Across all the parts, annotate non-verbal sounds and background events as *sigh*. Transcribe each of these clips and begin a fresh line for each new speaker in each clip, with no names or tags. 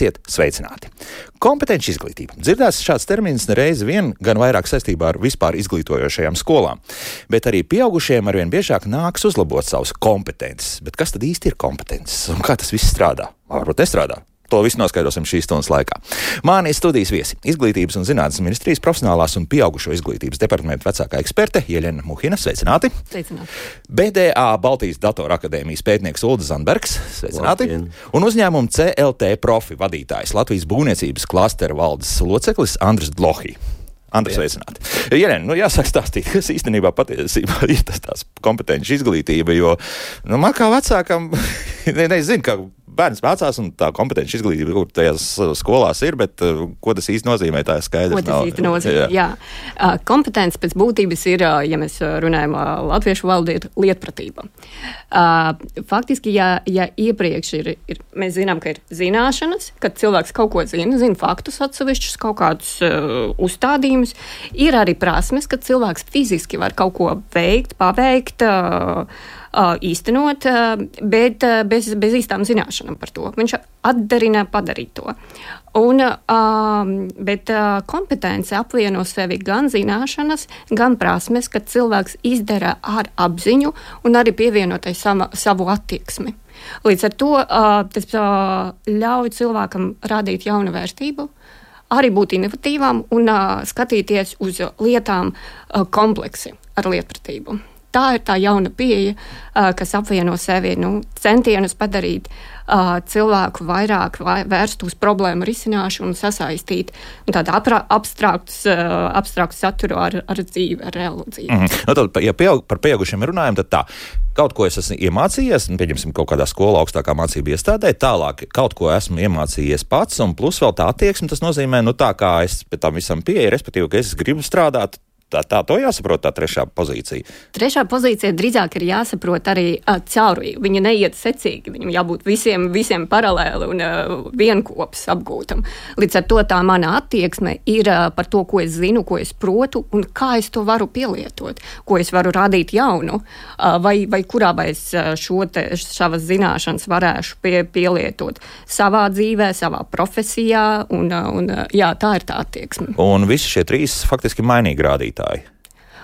Esiet sveicināti! Kompetenci izglītība. Dzirdēts šāds termins nereiz vien, gan vairāk saistībā ar vispār izglītojošajām skolām, bet arī pieaugušiem arvien biežāk nāks uzlabot savas kompetences. Bet kas tad īsti ir kompetences un kā tas viss strādā? Varbūt nestrādā. To visu noskaidrosim šīs stundas laikā. Mani studijas viesi - Izglītības un zinātnes ministrijas profesionālās un pieaugušo izglītības departamenta vecākā eksperte Jeļena Muhina. Sveicināti!
Sveicināti.
BDA Baltijas Datora akadēmijas pētnieks Ulris Zandbergs. Sveicināti! Labdien. Un uzņēmuma CLT profi vadītājs Latvijas būvniecības klastera valdes loceklis Andris Dlohī. Andri, sveicināti. Jēlēn, nu jāsāk stāstīt, kas īstenībā patiesībā ir tas tās kompetenci izglītība, jo nu, man kā vecākam, *laughs* ne, nezinu, ka bērns mācās, un tā kompetenci izglītība, kur tajās skolās ir, bet uh, ko tas īsti nozīmē, tā ir skaidrs.
Ko tas nav. īsti nozīmē? Jā. Jā. Uh, kompetence pēc būtības ir, uh, ja mēs runājam latviešu valodu, ir lietpratība. Faktiski, ja, ja iepriekš ir, ir, mēs zinām, ka ir zināšanas, kad cilvēks kaut ko zina, zina faktus atsevišķus, kaut kādus uh, uzstādījumus, ir arī prasmes, kad cilvēks fiziski var kaut ko veikt, paveikt. Uh, īstenot, bet bez, bez īstām zināšanām par to. Viņš atdarina padarīt to. Un, bet kompetence apvieno sevi gan zināšanas, gan prasmes, ka cilvēks izdara ar apziņu un arī pievienotai sama, savu attieksmi. Līdz ar to tas ļauj cilvēkam radīt jaunu vērtību, arī būt inovatīvam un skatīties uz lietām kompleksi ar lietpratību. Tā ir tā jauna pieeja, kas apvieno sevi nu, centienus padarīt uh, cilvēku vairāk vai, vērst uz problēmu risināšanu un sasaistīt un tādu abstraktu uh, saturu ar, ar dzīvi, ar reālu dzīvi. Mm
-hmm. nu, tad, ja pieaug, par pieaugušiem runājam, tad tā. Kaut ko es esmu iemācījies, nu, pieņemsim, kaut kādā skolā, augstākā mācību iestādē, tālāk kaut ko esmu iemācījies pats, un plus vēl tā attieksme, tas nozīmē, nu tā kā es tam visam pieeju, respektīvi, ka es gribu strādāt, Tā, tā to jāsaprot, tā trešā pozīcija.
Trešā pozīcija drīzāk ir jāsaprot arī cauri. Viņa neiet secīgi, viņam jābūt visiem, visiem paralēli un uh, vienopus apgūtam. Līdz ar to tā mana attieksme ir uh, par to, ko es zinu, ko es protu un kā es to varu pielietot, ko es varu radīt jaunu, uh, vai, vai kurā vai es šo te, savas zināšanas varēšu pie, pielietot savā dzīvē, savā profesijā. Un, un, jā, tā ir tā attieksme.
Un visi šie trīs faktiski mainīgi rādītāji rādītāji?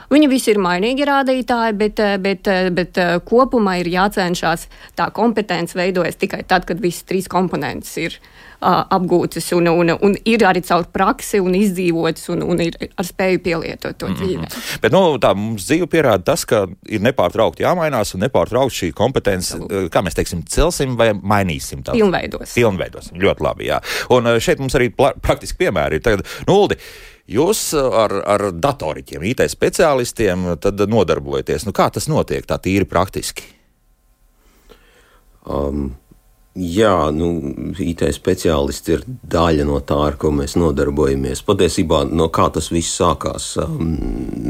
Viņi visi ir mainīgi rādītāji, bet, eh, bet, eh, bet eh, kopumā ir jācenšas tā kompetence veidojas tikai tad, kad visas trīs komponentes ir uh, apgūtas un, un, un ir arī caur praksi un izdzīvotas un, un ir ar spēju pielietot to mm -hmm. dzīvē.
Bet nu, tā mums dzīve pierāda tas, ka ir nepārtraukti jāmainās un nepārtraukti šī kompetence, kā mēs teiksim, celsim vai mainīsim.
Pilnveidos.
Pilnveidosim, ļoti labi, jā. Un šeit mums arī praktiski piemēri ir. Tagad, nuldi, Jūs uh, ar, ar datoriķiem, IT speciālistiem nodarbojaties. Nu, kā tas notiek tā tīri praktiski?
Um. Jā, nu, IT speciālisti ir daļa no tā, ar ko mēs nodarbojamies. Patiesībā, no kā tas viss sākās, um,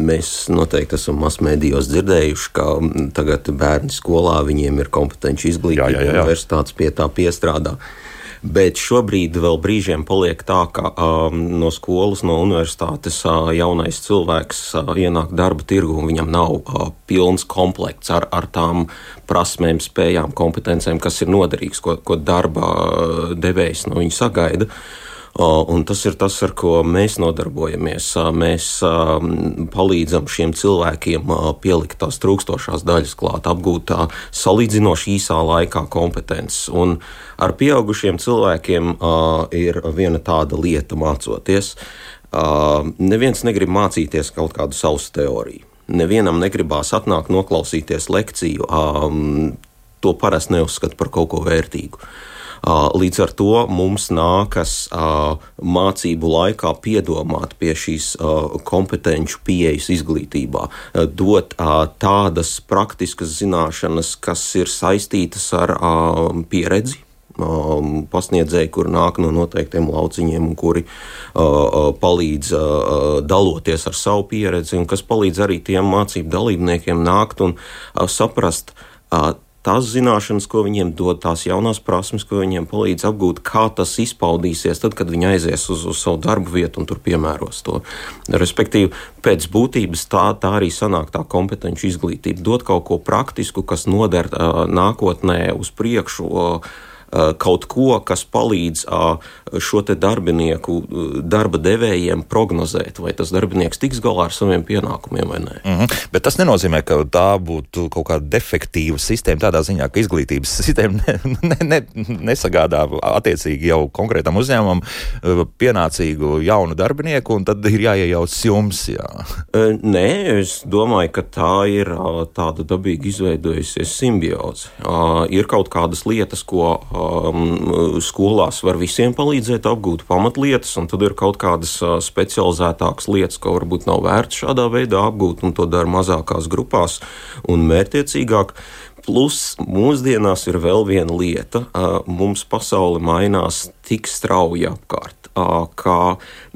mēs noteikti esam masmēdījos dzirdējuši, ka um, tagad bērni skolā viņiem ir kompetenci izglītība, universitātes pie tā piestrādā. Uh, Bet šobrīd vēl brīžiem paliek tā, ka um, no skolas, no universitātes uh, jaunais cilvēks uh, ienāk darba tirgu un viņam nav uh, pilns komplekts ar, ar tām prasmēm, spējām, kompetencēm, kas ir noderīgs, ko, ko darba uh, devējs no viņa sagaida. Uh, Un tas ir tas, ar ko mēs nodarbojamies. Mēs palīdzam šiem cilvēkiem pielikt tās trūkstošās daļas klāt, apgūt salīdzinoši īsā laikā kompetences. Un ar pieaugušiem cilvēkiem ir viena tāda lieta mācoties. Neviens negrib mācīties kaut kādu savu teoriju. Nevienam negribās atnākt, noklausīties lekciju. To parasti neuzskata par kaut ko vērtīgu. Līdz ar to mums nākas mācību laikā piedomāt pie šīs kompetenci pieejas izglītībā, dot tādas praktiskas zināšanas, kas ir saistītas ar pieredzi, Um, pasniedzēji, kur nāk no noteiktiem lauciņiem kuri uh, uh, palīdz uh, daloties ar savu pieredzi, un kas palīdz arī tiem mācību dalībniekiem nākt un saprast tās zināšanas, ko viņiem dod, tās jaunās prasmes, ko viņiem palīdz apgūt, kā tas izpaudīsies tad, kad viņi aizies uz, uz savu darbu vietu un tur piemēros to. Respektīvi, pēc būtības tā, tā arī sanāk tā kompetenci izglītība, dot kaut ko praktisku, kas noder uh, nākotnē uz priekšu. Uh, kaut ko, kas palīdz šo darbinieku darba devējiem prognozēt, vai tas darbinieks tiks galā ar saviem pienākumiem vai nē.
Mm -hmm. Bet tas nenozīmē, ka tā būtu kaut kāda defektīva sistēma tādā ziņā, ka izglītības *laughs* sistēma ne, ne, ne, nesagādā attiecīgi jau konkrētam uzņēmumam pienācīgu jaunu darbinieku, un tad ir jāiejaucas jums. Jā.
Nē, es domāju, ka tā ir tāda dabīgi izveidojusies simbioze. Ir kaut kādas lietas, ko um, skolās var visiem palīdzēt apgūt pamatlietas, un tad ir kaut kādas specializētākas lietas, ko varbūt nav vērts šādā veidā apgūt, un to dara mazākās grupās un mērķiecīgāk. Plus mūsdienās ir vēl viena lieta. Mums pasaule mainās tik strauji apkārt, ka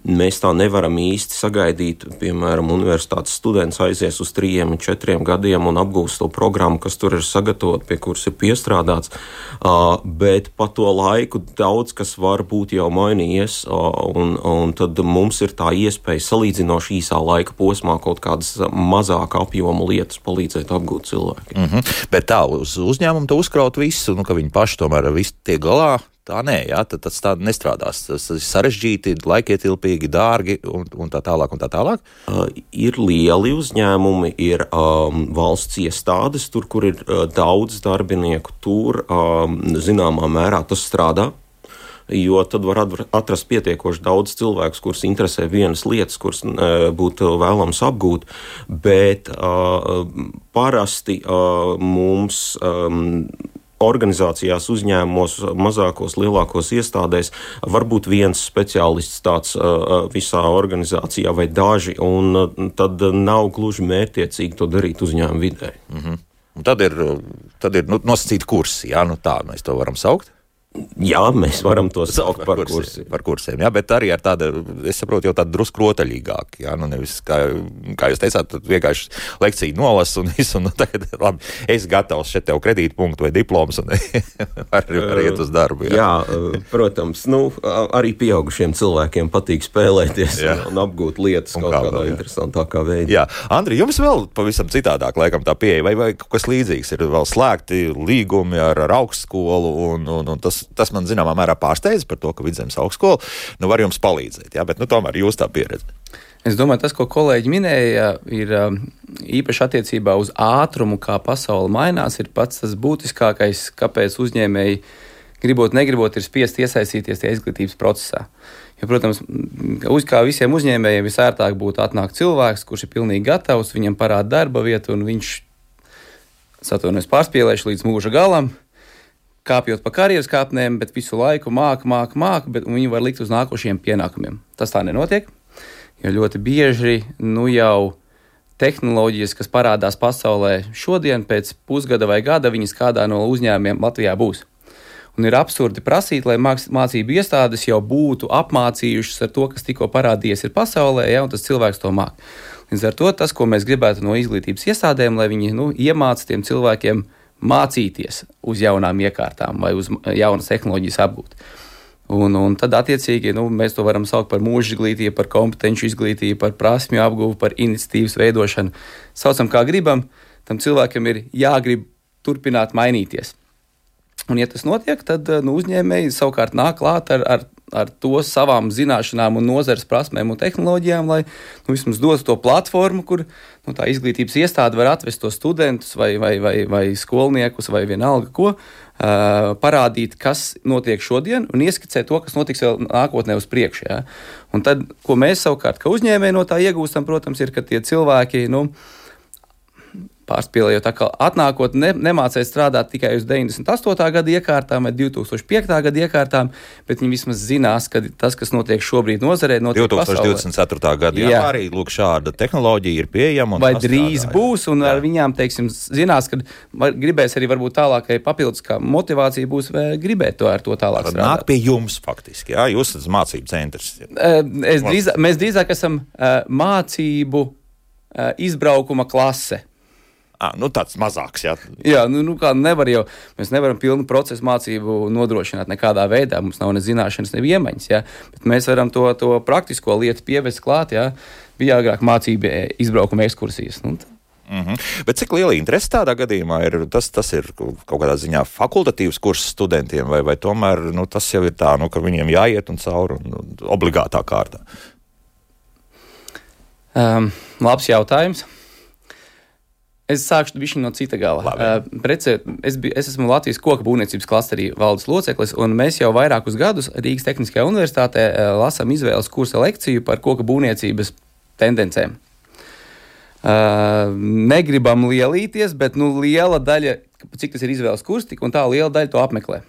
Mēs tā nevaram īsti sagaidīt, piemēram, universitātes students aizies uz trijiem, četriem gadiem un apgūst to programmu, kas tur ir sagatavota, pie kuras ir piestrādāts. Bet pa to laiku daudz kas var būt jau mainījies, un, un tad mums ir tā iespēja salīdzinoši īsā laika posmā kaut kādas mazāka apjoma lietas palīdzēt apgūt cilvēkiem.
Mm -hmm. Bet tā uz uzņēmumu uzkraut visu, nu, ka viņi paši tomēr visu tiek galā Tā nē, jā, tad, tas tā nestrādās. Tas ir sarežģīti, laikietilpīgi, dārgi un, un tā tālāk. Un tā tālāk.
Uh, ir lieli uzņēmumi, ir um, valsts iestādes, tur, kur ir uh, daudz darbinieku. Tur um, zināmā mērā tas strādā. Jo tad var atrast pietiekoši daudz cilvēku, kurus interesē vienas lietas, kuras uh, būtu vēlams apgūt. Bet uh, parasti uh, mums. Um, organizācijās, uzņēmumos, mazākos, lielākos iestādēs var būt viens speciālists tāds visā organizācijā vai daži, un tad nav gluži mērķiecīgi to darīt uzņēmuma vidē. Mm -hmm.
Un tad ir, tad ir nu, nosacīti kursi, jā, nu tā mēs to varam saukt.
Jā, mēs varam to saukt par, par kursiem.
Par kursiem jā, bet arī ar tādu, es saprotu, jau tādu drusku rotaļīgāku. Jā, nu nevis, kā, kā jūs teicāt, vienkārši lekciju nolasu un visu, un nu, tagad, labi, es gatavs šeit tev kredītpunktu vai diploms un *laughs* var, var iet uz darbu.
Jā, jā protams, nu, arī pieaugušiem cilvēkiem patīk spēlēties jā. un, apgūt lietas un kaut kā kādā vēl, interesantākā veidā.
Jā, Andri, jums vēl pavisam citādāk laikam tā pieeja, vai, vai kaut kas līdzīgs ir vēl slēgti līgumi ar, ar augstskolu un, un, un tas tas man zināmā mērā pārsteidz par to, ka Vidzemes augstskola nu, var jums palīdzēt. Jā, bet nu, tomēr jūs tā pieredze.
Es domāju, tas, ko kolēģi minēja, ir um, īpaši attiecībā uz ātrumu, kā pasaule mainās, ir pats tas būtiskākais, kāpēc uzņēmēji, gribot, negribot, ir spiest iesaistīties tajā izglītības procesā. Jo, protams, uz kā visiem uzņēmējiem visērtāk būtu atnākt cilvēks, kurš ir pilnīgi gatavs, viņam parāda darba vietu, un viņš, atvainojos, pārspīlēšu līdz mūža galam, kāpjot pa karjeras kāpnēm, bet visu laiku māca, māca, māca, bet viņi var likt uz nākošiem pienākumiem. Tas tā nenotiek. Jo ļoti bieži nu jau tehnoloģijas, kas parādās pasaulē šodien, pēc pusgada vai gada, viņas kādā no uzņēmumiem Latvijā būs. Un ir absurdi prasīt, lai mācību iestādes jau būtu apmācījušas ar to, kas tikko parādījies pasaulē, ja, un tas cilvēks to māca. Līdz ar to tas, ko mēs gribētu no izglītības iestādēm, lai viņi nu, iemācītu tiem cilvēkiem, uh, mācīties uz jaunām iekārtām vai uz jaunas tehnoloģijas apgūt. Un, un tad, attiecīgi, nu, mēs to varam saukt par mūža izglītību, par kompetenci izglītību, par prasmju apgūvu, par iniciatīvas veidošanu. Saucam, kā gribam, tam cilvēkam ir jāgrib turpināt mainīties. Un, ja tas notiek, tad nu, uzņēmēji savukārt nāk klāt ar, ar ar to savām zināšanām, un nozares prasmēm un tehnoloģijām, lai nu, vismaz dotu to platformu, kur nu, tā izglītības iestāde var atvest tos studentus vai, vai, vai, vai skolniekus vai vienalga ko. Uh, parādīt, kas notiek šodien, un ieskicēt to, kas notiks vēl nākotnē uz priekšu. Ja? Un tad, ko mēs savukārt, kā uzņēmēji no tā iegūstam, protams, ir, ka tie cilvēki, nu, uh, pārspīlējot, kā atnākot, ne, nemācēs strādāt tikai uz 98. gada iekārtām vai 2005. gada iekārtām, bet viņi vismaz zinās, ka tas, kas notiek šobrīd nozarē, notiek
2024. gadā. Jā, jā, arī lūk, šāda tehnoloģija ir pieejama.
Vai drīz būs, un jā. ar viņām, teiksim, zinās, ka gribēs arī varbūt tālākai papildus, kā motivācija būs gribēt to ar to tālāk
strādāt. Nāk pie jums faktiski, jā, jūs esat mācību centrs.
Es drīzāk, mēs drīzāk esam mācību izbraukuma klase.
À, nu, tāds mazāks. Jā,
jā nu, nu, nevar jau, mēs nevaram pilnu procesu mācību nodrošināt nekādā veidā. Mums nav ne zināšanas, ne iemaņas. Jā, bet mēs varam to, to praktisko lietu pievest klāt. Jā. Bija agrāk mācība izbraukuma ekskursijas. Nu,
Mm -hmm. Bet cik liela interese tādā gadījumā ir? Tas, tas ir kaut kādā ziņā fakultatīvs kurs studentiem, vai, vai tomēr nu, tas jau ir tā, nu, ka viņiem jāiet un cauri un, un obligātā kārtā?
Um, labs jautājums. Es sākšu no cita gala. Uh, prece, es, biju, es esmu Latvijas koku būvniecības klasterī valdes loceklis, un mēs jau vairākus gadus Rīgas Tehniskajā universitātē uh, lasām izvēles kursa lekciju par koku būvniecības tendencēm. Uh, negribam lielīties, bet nu, liela daļa, cik tas ir izvēles kurs, tik un tā liela daļa to apmeklē.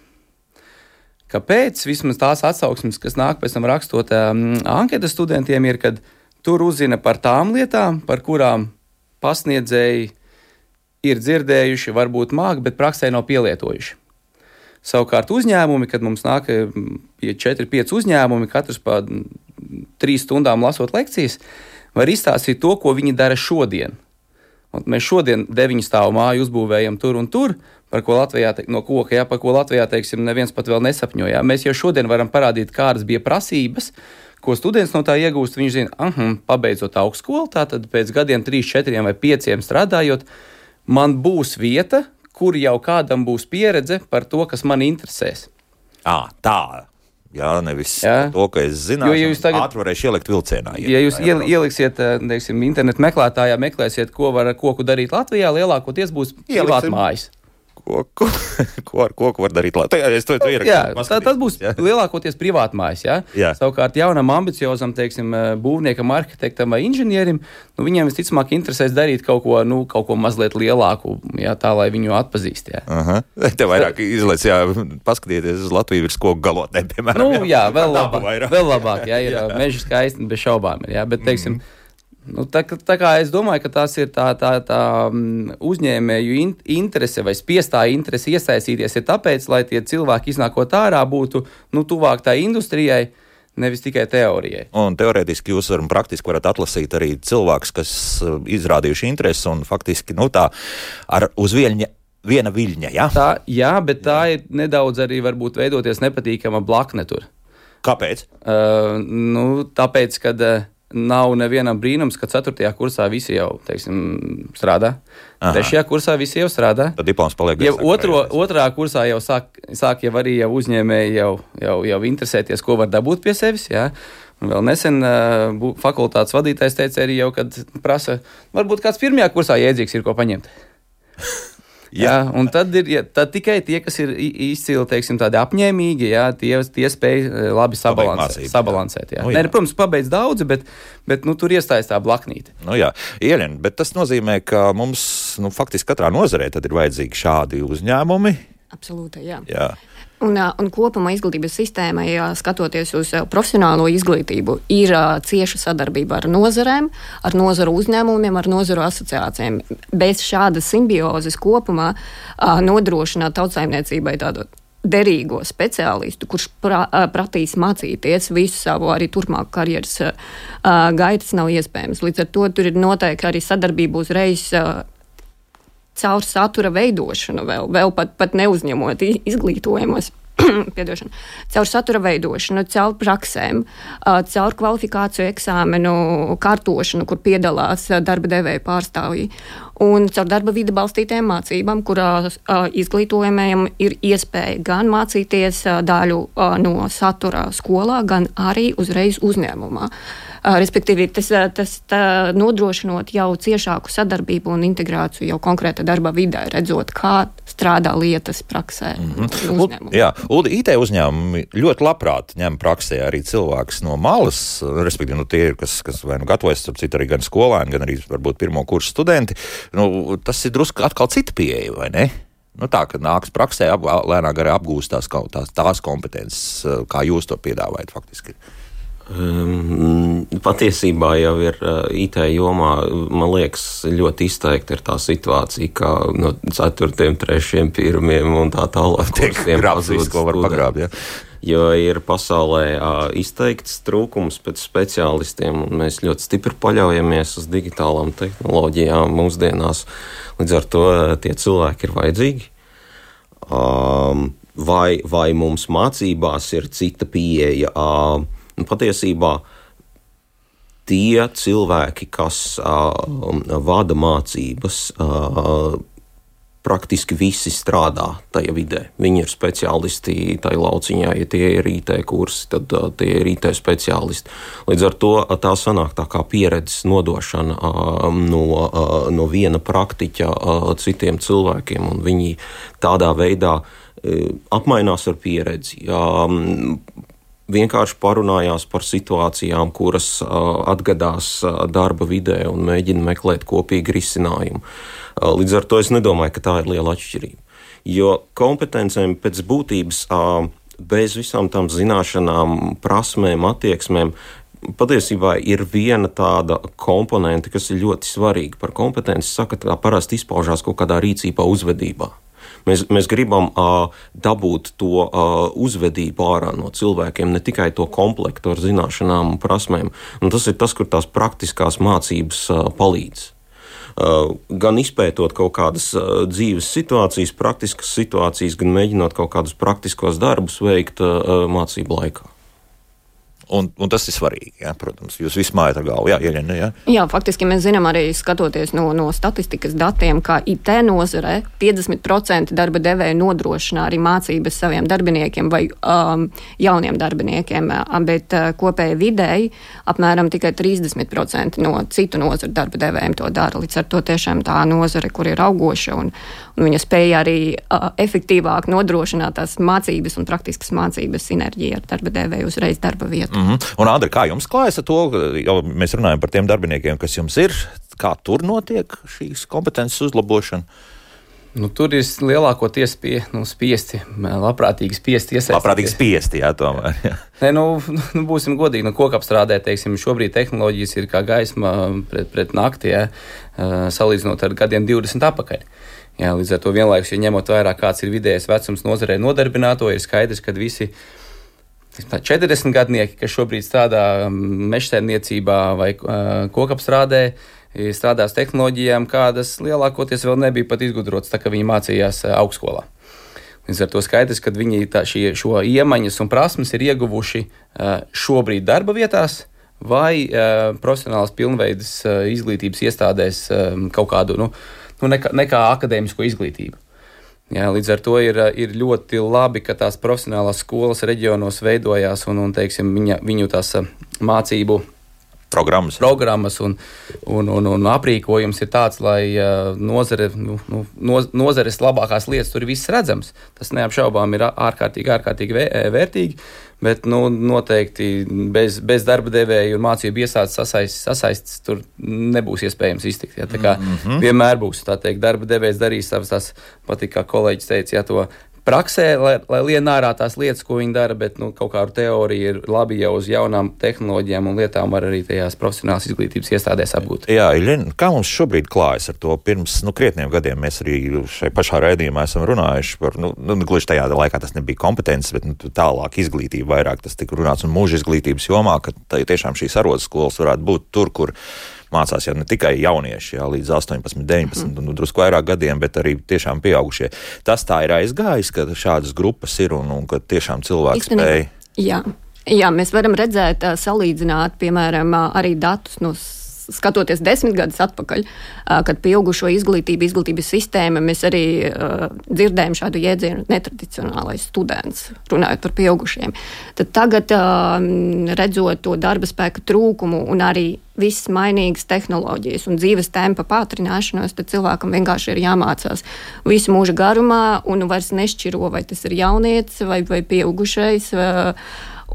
Kāpēc? Vismaz tās atsauksmes, kas nāk pēc tam rakstot um, anketas studentiem, ir, kad tur uzzina par tām lietām, par kurām pasniedzēji ir dzirdējuši, varbūt māki, bet praksē nav pielietojuši. Savukārt uzņēmumi, kad mums nāk pie 4-5 uzņēmumi, katrs pa 3 stundām lasot lekcijas, var izstāstīt to, ko viņi dara šodien. Un mēs šodien deviņu stāvu māju uzbūvējam tur un tur, par ko Latvijā, no koka, jā, par ko Latvijā, teiksim, neviens pat vēl nesapņoja. Mēs jau šodien varam parādīt, kādas bija prasības, ko students no tā iegūst. Viņš zina, ah, pabeidzot augstskolu, tātad pēc gadiem, 3, 4 vai 5 strādājot, man būs vieta, kur jau kādam būs pieredze par to, kas man interesēs.
À, tā. Jā, nevis jā. to, ka es zinu, jo ja jūs tagad ātri varēšu ielikt vilcienā.
Ja jūs jā, ieliksiet, teiksim, internetu meklētājā, meklēsiet, ko var ar koku darīt Latvijā, lielākoties būs privātmājas.
Koku. ko ar koku var darīt Latvijā? Es to, to
ierakstīju. Jā, tā, tas būs jā. lielākoties privātmājas. Jā? Jā. Savukārt jaunam, ambiciozam, teiksim, eh, būvniekam, arhitektam vai inženierim, nu, viņiem visticamāk interesēs darīt kaut ko, nu, kaut ko mazliet lielāku, jā, tā lai viņu atpazīst.
Te vairāk izlaiž, jā, paskatieties uz Latviju virs koku galotnēm, piemēram.
Nu, jā, jā vēl labāk, vēl labāk, jā, ir jā. meža skaisti, bez šaubām. Ir, jā, bet, teiksim, mm. Nu, tā, tā kā es domāju, ka tas ir tā, tā, tā mm, uzņēmēju in, interese vai spiestā interese iesaistīties, ir tāpēc, lai tie cilvēki iznākot ārā būtu nu, tuvāk tai industrijai. Nevis tikai teorijai.
Un teorētiski jūs varat praktiski varat atlasīt arī cilvēkus, kas uh, izrādījuši interesi un faktiski nu, tā ar uz viļņa viena viļņa. Ja?
Tā, jā, bet tā ir nedaudz arī varbūt veidoties nepatīkama blakne tur.
Kāpēc?
Uh, nu, tāpēc, kad uh, nav nevienam brīnums, ka 4. kursā visi jau teiksim, strādā. Aha. 3. kursā visi jau strādā.
Tad diploms paliek
jau otro, otrā kursā jau sāk, sāk jau arī jau uzņēmēji jau, jau, jau interesēties, ko var dabūt pie sevis. Jā. Un vēl nesen uh, fakultātes vadītājs teica arī, jau, kad prasa, varbūt kāds pirmajā kursā jēdzīgs ir ko paņemt. Jā, un tad ir jā, tad tikai tie, kas ir izcili, teiksim, tādi apņēmīgi, jā, tie, tie spēj eh, labi sabalansēt. sabalansēt jā. Nu, jā. Nē, protams, pabeidz daudzi, bet, bet nu, tur iestājas tā blaknīte.
Nu, jā, Ielien, bet tas nozīmē, ka mums nu, faktiski katrā nozarē ir vajadzīgi šādi uzņēmumi.
Absolūti, jā.
jā.
Un, un kopumā izglītības sistēmai, skatoties uz profesionālo izglītību, ir cieša sadarbība ar nozarēm, ar nozaru uzņēmumiem, ar nozaru asociācijām. Bez šādas simbiozes kopumā nodrošināt tautsājumniecībai tādu derīgo speciālistu, kurš pra, prasīs mācīties visu savu arī turpmāku karjeras uh, gaitas, nav iespējams. Līdz ar to tur ir noteikti arī sadarbība uzreiz. Uh, caur satura veidošanu, vēl, vēl pat, pat neuzņemot izglītojumus. *clears throat* caur satura veidošanu, caur praksēm, caur kvalifikāciju eksāmenu kārtošanu, kur piedalās darba devēja pārstāvji, un caur darba vidi balstītām mācībām, kurās izglītojumiem ir iespēja gan mācīties daļu no satura skolā, gan arī uzreiz uzņēmumā. Respektīvi, tas, tas nodrošinot jau ciešāku sadarbību un integrāciju jau konkrēta darba vidē, redzot, kā strādā lietas praksē. Mm -hmm.
Jā, Ulu, IT uzņēmumi ļoti labprāt ņem praksē arī cilvēkus no malas, respektīvi, nu, tie ir, kas, kas vai nu gatavojas, starp citu, arī gan skolēni, gan arī varbūt pirmo kursu studenti. Nu, tas ir drusku atkal cita pieeja, vai ne? Nu, tā kā nāks praksē, ap, lēnāk arī apgūst tās, tās, tās kompetences, kā jūs to piedāvājat faktiski.
Um, patiesībā jau ir uh, IT jomā, man liekas, ļoti izteikti ir tā situācija, ka no 4, 3, 1 un tā tālāk
kursiem pazūd, ko var pagrābt. Ja?
Jo ir pasaulē uh, izteikts trūkums pēc speciālistiem, un mēs ļoti stipri paļaujamies uz digitālām tehnoloģijām mūsdienās. Līdz ar to uh, tie cilvēki ir vajadzīgi. Um, vai, vai mums mācībās ir cita pieeja? Uh, patiesībā tie cilvēki, kas uh, vada mācības, uh, praktiski visi strādā tajā vidē. Viņi ir speciālisti tajā lauciņā, ja tie ir IT kursi, tad uh, tie ir IT speciālisti. Līdz ar to tā sanāk tā kā pieredzes nodošana uh, no, uh, no viena praktiķa uh, citiem cilvēkiem, un viņi tādā veidā uh, apmainās ar pieredzi. Um, vienkārši parunājās par situācijām, kuras uh, atgadās uh, darba vidē un mēģina meklēt kopīgu risinājumu. Uh, līdz ar to es nedomāju, ka tā ir liela atšķirība. Jo kompetencēm pēc būtības bez visām tām zināšanām, prasmēm, attieksmēm. Patiesībā ir viena tāda komponente, kas ir ļoti svarīga. Par kompetenci saka, ka tā parasti izpaužās kaut kādā rīcībā, uzvedībā. Mēs, mēs gribam uh, dabūt to uh, uzvedību ārā no cilvēkiem, ne tikai to komplektu ar zināšanām un prasmēm. Un tas ir tas, kur tās praktiskās mācības uh, palīdz. Gan izpētot kaut kādas dzīves situācijas, praktiskas situācijas, gan mēģinot kaut kādus praktiskos darbus veikt mācību laikā.
Un, un tas ir svarīgi. Jā, protams, jūs visi mājat ar galvu. Jā, Ieļina, jā.
jā, faktiski mēs zinām arī skatoties no, no statistikas datiem, ka IT nozarē 50% darba devēja nodrošina arī mācības saviem darbiniekiem vai um, jauniem darbiniekiem, bet uh, kopēji vidēji apmēram tikai 30% no citu nozaru darba devējiem to dara. Līdz ar to tiešām tā nozare, kur ir augoša un, un viņa spēja arī uh, efektīvāk nodrošināt tās mācības un praktiskas mācības sinerģiju ar darba devēju uzreiz darba vietu.
Mm -hmm. Un, Andri, kā jums klājas ar to? Jau mēs runājam par tiem darbiniekiem, kas jums ir. Kā tur notiek šīs kompetences uzlabošana?
Nu, tur ir lielākoties pie, nu, spiesti, labprātīgi spiesti iesaistīties.
Labprātīgi spiesti, jā, tomēr. Jā.
Nē, nu, *laughs* nu, būsim godīgi, nu, koku apstrādē, teiksim, šobrīd tehnoloģijas ir kā gaisma pret, pret nakti, jā, salīdzinot ar gadiem 20 atpakaļ. Jā, līdz ar to vienlaikus, ja ņemot vērā, kāds ir vidējais vecums nozarē nodarbināto, ir skaidrs, ka visi 40 gadnieki, kas šobrīd strādā um, mežsaimniecībā vai uh, kokapstrādē, strādās tehnoloģijām, kādas lielākoties vēl nebija pat izgudrotas, tā kā viņi mācījās uh, augstskolā. Līdz ar to skaidrs, ka viņi tā, šie, šo iemaņas un prasmes ir ieguvuši uh, šobrīd darba vietās vai profesionālas pilnveidas izglītības iestādēs kaut kādu nu, nu, nekā, nekā akadēmisko izglītību. Jā, līdz ar to ir, ir ļoti labi, ka tās profesionālās skolas reģionos veidojās un, un teiksim, viņa, viņu tās mācību
programmas.
programmas un, un, un, un aprīkojums ir tāds, lai uh, nozare, nu, nu, nozares labākās lietas tur viss redzams. Tas neapšaubām ir ārkārtīgi, ārkārtīgi vērtīgi. Bet nu, noteikti bez, bez darba devēja un mācību iestādes sasaistes sasaist, tur nebūs iespējams iztikt. Ja? Tā kā mm -hmm. vienmēr būs tā teikt, darba devējs darīs savas tās, patīk, kā kolēģis teica, ja to praksē, lai, lai lien ārā tās lietas, ko viņi dara, bet nu, kaut kāda teorija ir labi jau uz jaunām tehnoloģijām un lietām var arī tajās profesionālās izglītības iestādēs apgūt.
Jā, Iļin, kā mums šobrīd klājas ar to? Pirms nu, krietniem gadiem mēs arī šai pašā raidījumā esam runājuši par, nu, nu gluži tajā laikā tas nebija kompetences, bet nu, tālāk izglītība vairāk tas tika runāts un mūža izglītības jomā, ka tiešām šīs arotskolas varētu būt tur, kur mācās jau ne tikai jaunieši, jā, līdz 18, 19, mm. un drusku vairāk gadiem, bet arī tiešām pieaugušie. Tas tā ir aizgājis, ka šādas grupas ir un, un ka tiešām cilvēki spēj.
Jā. Jā, mēs varam redzēt, salīdzināt, piemēram, arī datus no skatoties desmit gadus atpakaļ, kad pieaugušo izglītību, izglītības sistēma, mēs arī dzirdējām šādu jēdzienu netradicionālais students, runājot par pieaugušiem. Tad tagad, redzot to darba spēka trūkumu un arī visas mainīgas tehnoloģijas un dzīves tempa pātrināšanos, tad cilvēkam vienkārši ir jāmācās visu mūža garumā un vairs nešķiro, vai tas ir jaunietis vai, vai pieaugušais. Vai,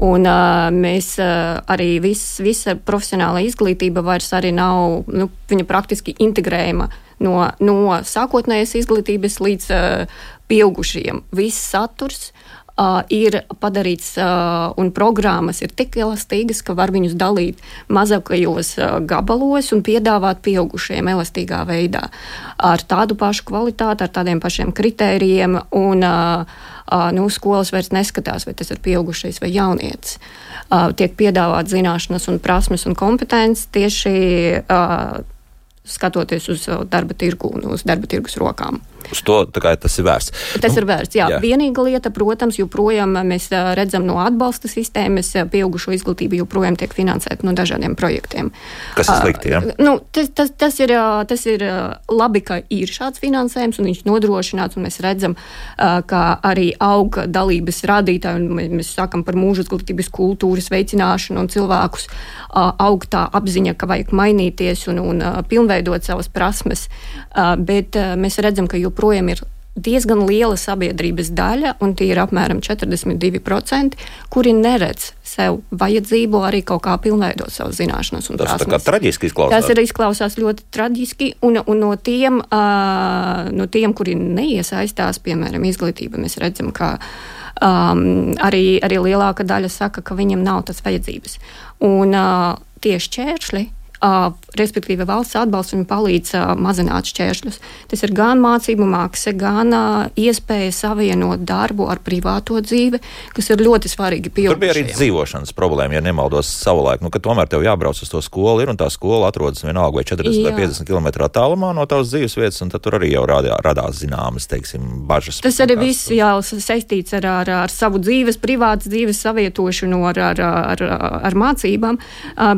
Un, uh, mēs uh, arī viss, visa profesionāla izglītība vairs arī nav, nu, viņa praktiski integrējama no, no sākotnējas izglītības līdz uh, pieaugušiem. Viss saturs uh, ir padarīts, uh, un programmas ir tik elastīgas, ka var viņus dalīt mazākajos uh, gabalos un piedāvāt pieaugušiem elastīgā veidā. Ar tādu pašu kvalitāti, ar tādiem pašiem kritērijiem. Un, uh, nu, skolas vairs neskatās, vai tas ir pieaugušais vai jaunietis. Tiek piedāvāt zināšanas, un prasmes un kompetences tieši skatoties uz darba tirgu un uz darba tirgus rokām.
Uz to tas ir vērsts.
Tas nu, ir vērsts. Jā. jā. Vienīga lieta, protams, joprojām mēs redzam no atbalsta sistēmas, pieaugušo izglītību joprojām tiek finansēta no dažādiem projektiem.
Kas ir slikti? Ja?
Nu, tas, tas, tas, ir, tas ir labi, ka ir šāds finansējums un viņš nodrošināts, un mēs redzam, ka arī auga dalības rādītāji, un mēs sākam par mūža izglītības kultūras veicināšanu un cilvēkus aug tā apziņa, ka vajag mainīties un, un pilnveidot savas prasmes, bet mēs redzam, ka joprojām ir diezgan liela sabiedrības daļa, un tie ir apmēram 42%, kuri neredz sev vajadzību arī kaut kā pilnveidot savas zināšanas.
Tas prasmes. tā kā traģiski izklausās.
Tas ir izklausās ļoti traģiski, un, un no, tiem, uh, no tiem, kuri neiesaistās, piemēram, izglītība, mēs redzam, ka um, arī, arī lielāka daļa saka, ka viņam nav tas vajadzības. Un uh, tie šķēršļi, Uh, respektīvi, valsts atbalsts viņam palīdz mazināt šķēršļus. Tas ir gan mācību maksa, gan iespēja savienot darbu ar privāto dzīvi, kas ir ļoti svarīgi.
Tur bija arī dzīvošanas problēma, ja nemaldos savulaik. Nu, tomēr tev jābrauc uz to skolu, ir, un tā skola atrodas vienalga vai 40 Jā. vai 50 km attālumā no tavas dzīves vietas, un tur arī jau radā, radās zināmas teiksim, bažas.
Tas arī viss jau saistīts ar, ar, ar savu dzīves, privātas dzīves savietošanu ar, ar, ar, ar mācībām,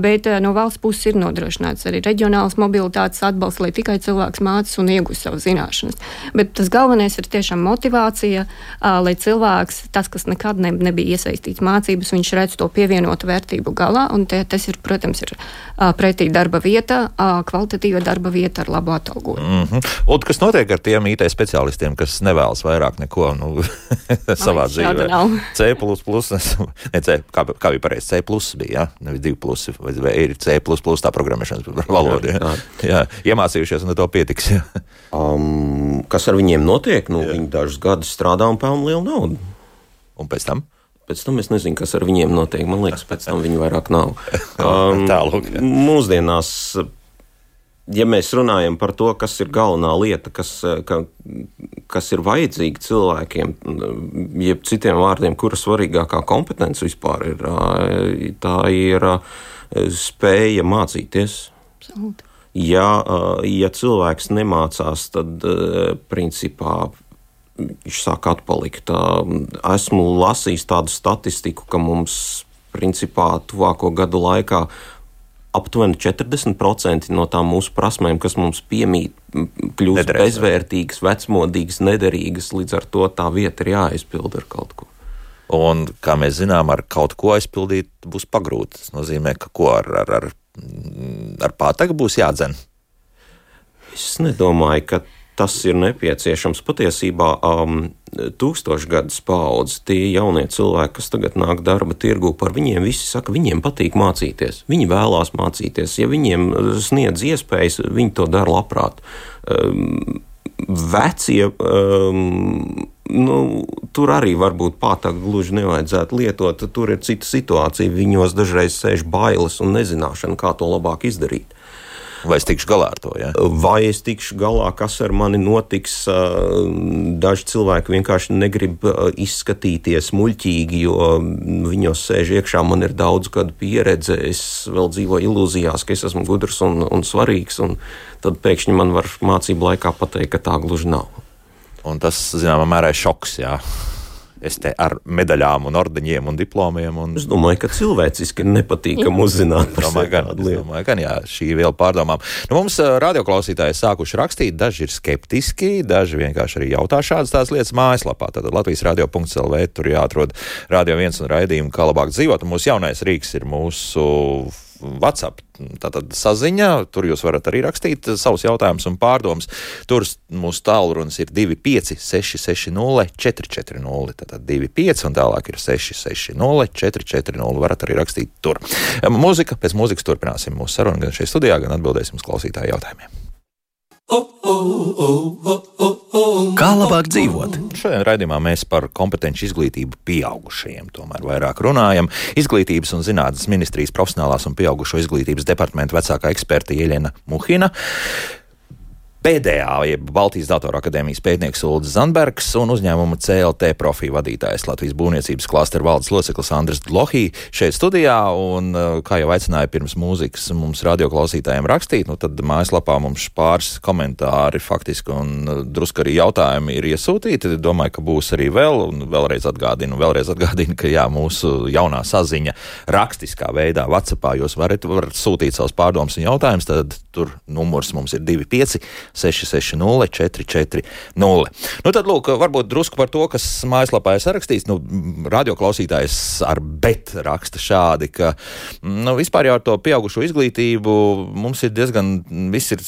bet no valsts puses ir no nodrošināts arī reģionāls mobilitātes atbalsts, lai tikai cilvēks mācās un iegūst savas zināšanas. Bet tas galvenais ir tiešām motivācija, lai cilvēks, tas, kas nekad ne, nebija iesaistīts mācības, viņš redz to pievienotu vērtību galā. Un tie, tas ir, protams, ir pretī darba vieta, kvalitatīva darba vieta ar labu atalgojumu.
Mm -hmm. Un kas notiek ar tiem IT speciālistiem, kas nevēlas vairāk neko nu, *laughs* savā dzīvē? C, *laughs* ne, C, kā, kā bija pareizi, C bija, ja? nevis 2, vai, vai ir C, tā programmēšanas *laughs* valoda. Jā, jā. iemācījušies, un to pietiks. *laughs*
Um, kas ar viņiem notiek? Nu, jā. viņi dažus gadus strādā un pelna lielu naudu.
Un pēc tam?
Pēc tam es nezinu, kas ar viņiem notiek. Man liekas, pēc tam viņi vairāk nav. *laughs* Um, Tālāk. Mūsdienās, ja mēs runājam par to, kas ir galvenā lieta, kas, ka, kas ir vajadzīga cilvēkiem, jeb citiem vārdiem, kura svarīgākā kompetence vispār ir, tā ir spēja mācīties. Absolut. Ja, ja cilvēks nemācās, tad principā viņš sāk atpalikt. Esmu lasījis tādu statistiku, ka mums principā tuvāko gadu laikā aptuveni 40% no tām mūsu prasmēm, kas mums piemīt, kļūst Nederēs, bezvērtīgas, vecmodīgas, nederīgas. Līdz ar to tā vieta ir jāaizpild ar kaut ko.
Un, kā mēs zinām, ar kaut ko aizpildīt būs pagrūti. Tas nozīmē, ka ko ar, ar, ar, ar pātagu būs jādzen.
Es nedomāju, ka tas ir nepieciešams. Patiesībā um, tūkstošgadus paudzes, tie jaunie cilvēki, kas tagad nāk darba tirgu, par viņiem visi saka, viņiem patīk mācīties. Viņi vēlās mācīties. Ja viņiem sniedz iespējas, viņi to dara labprāt. Um, vecie. Um, nu, tur arī varbūt pātagu gluži nevajadzētu lietot. Tur ir cita situācija. Viņos dažreiz sēž bailes un nezināšana, kā to labāk izdarīt.
Vai es tikšu galā ar to? Ja?
Vai es tikšu galā, kas ar mani notiks? Daži cilvēki vienkārši negrib izskatīties muļķīgi, jo viņos sēž iekšā. Man ir daudz gadu pieredze, es vēl dzīvoju ilūzijās, ka es esmu gudrs un, un svarīgs. Un tad pēkšņi man var mācību laikā pateikt, ka tā gluži nav.
Un tas, zināmā mērā, ir šoks. Jā. Es te ar medaļām, un ordeņiem un diplomiem. Un...
Es domāju, ka cilvēciski nepatīkami *laughs* uzzināt par
domāju, gan, domāju, gan jā, šī ir vēl pārdomām. Nu, mums radioklausītāji sākuši rakstīt, daži ir skeptiski, daži vienkārši arī jautā šādas tās lietas mājaslapā. Tad Latvijas radio.clv tur jāatrod radio viens un raidījumu, kā labāk dzīvot. Un mūsu jaunais rīks ir mūsu WhatsApp tātad, saziņa. Tur jūs varat arī rakstīt savus jautājumus un pārdomas. Tur mūsu tālrunis ir 25, 660, 440. Tātad 25 un tālāk ir 660, 440. Varat arī rakstīt tur. Mūzika, pēc mūzikas turpināsim mūsu sarunu gan šeit studijā, gan atbildēsim uz klausītāju jautājumiem. Kā labāk dzīvot? Šodien raidījumā mēs par kompetenci izglītību pieaugušajiem tomēr vairāk runājam. Izglītības un zinātnes ministrijas profesionālās un pieaugušo izglītības departamenta vecākā eksperta Ieļena Muhina PDA, jeb Baltijas Datoru akadēmijas pētnieks Ulrichs Zandbergs un uzņēmuma CLT profiju vadītājs Latvijas būvniecības klāstera valdes loceklis Andris Lohī šeit studijā. Un, uh, kā jau aicināja pirms mūzikas mums radioklausītājiem rakstīt, nu tad mājaslapā mums pāris komentāri faktiski un uh, drusku arī jautājumi ir iesūtīti. Domāju, ka būs arī vēl, un vēlreiz atgādinu, vēlreiz atgādinu, ka jā, mūsu jaunā saziņa rakstiskā veidā, WhatsAppā jūs varat, varat sūtīt savus pārdomus un jautājumus, tad tur numurs mums ir 25 660 440. Nu, tad, lūk, varbūt drusku par to, kas mājaslapā ir sarakstīts. Nu, radioklausītājs ar bet raksta šādi, ka nu, vispār jau ar to pieaugušo izglītību mums ir diezgan viss ir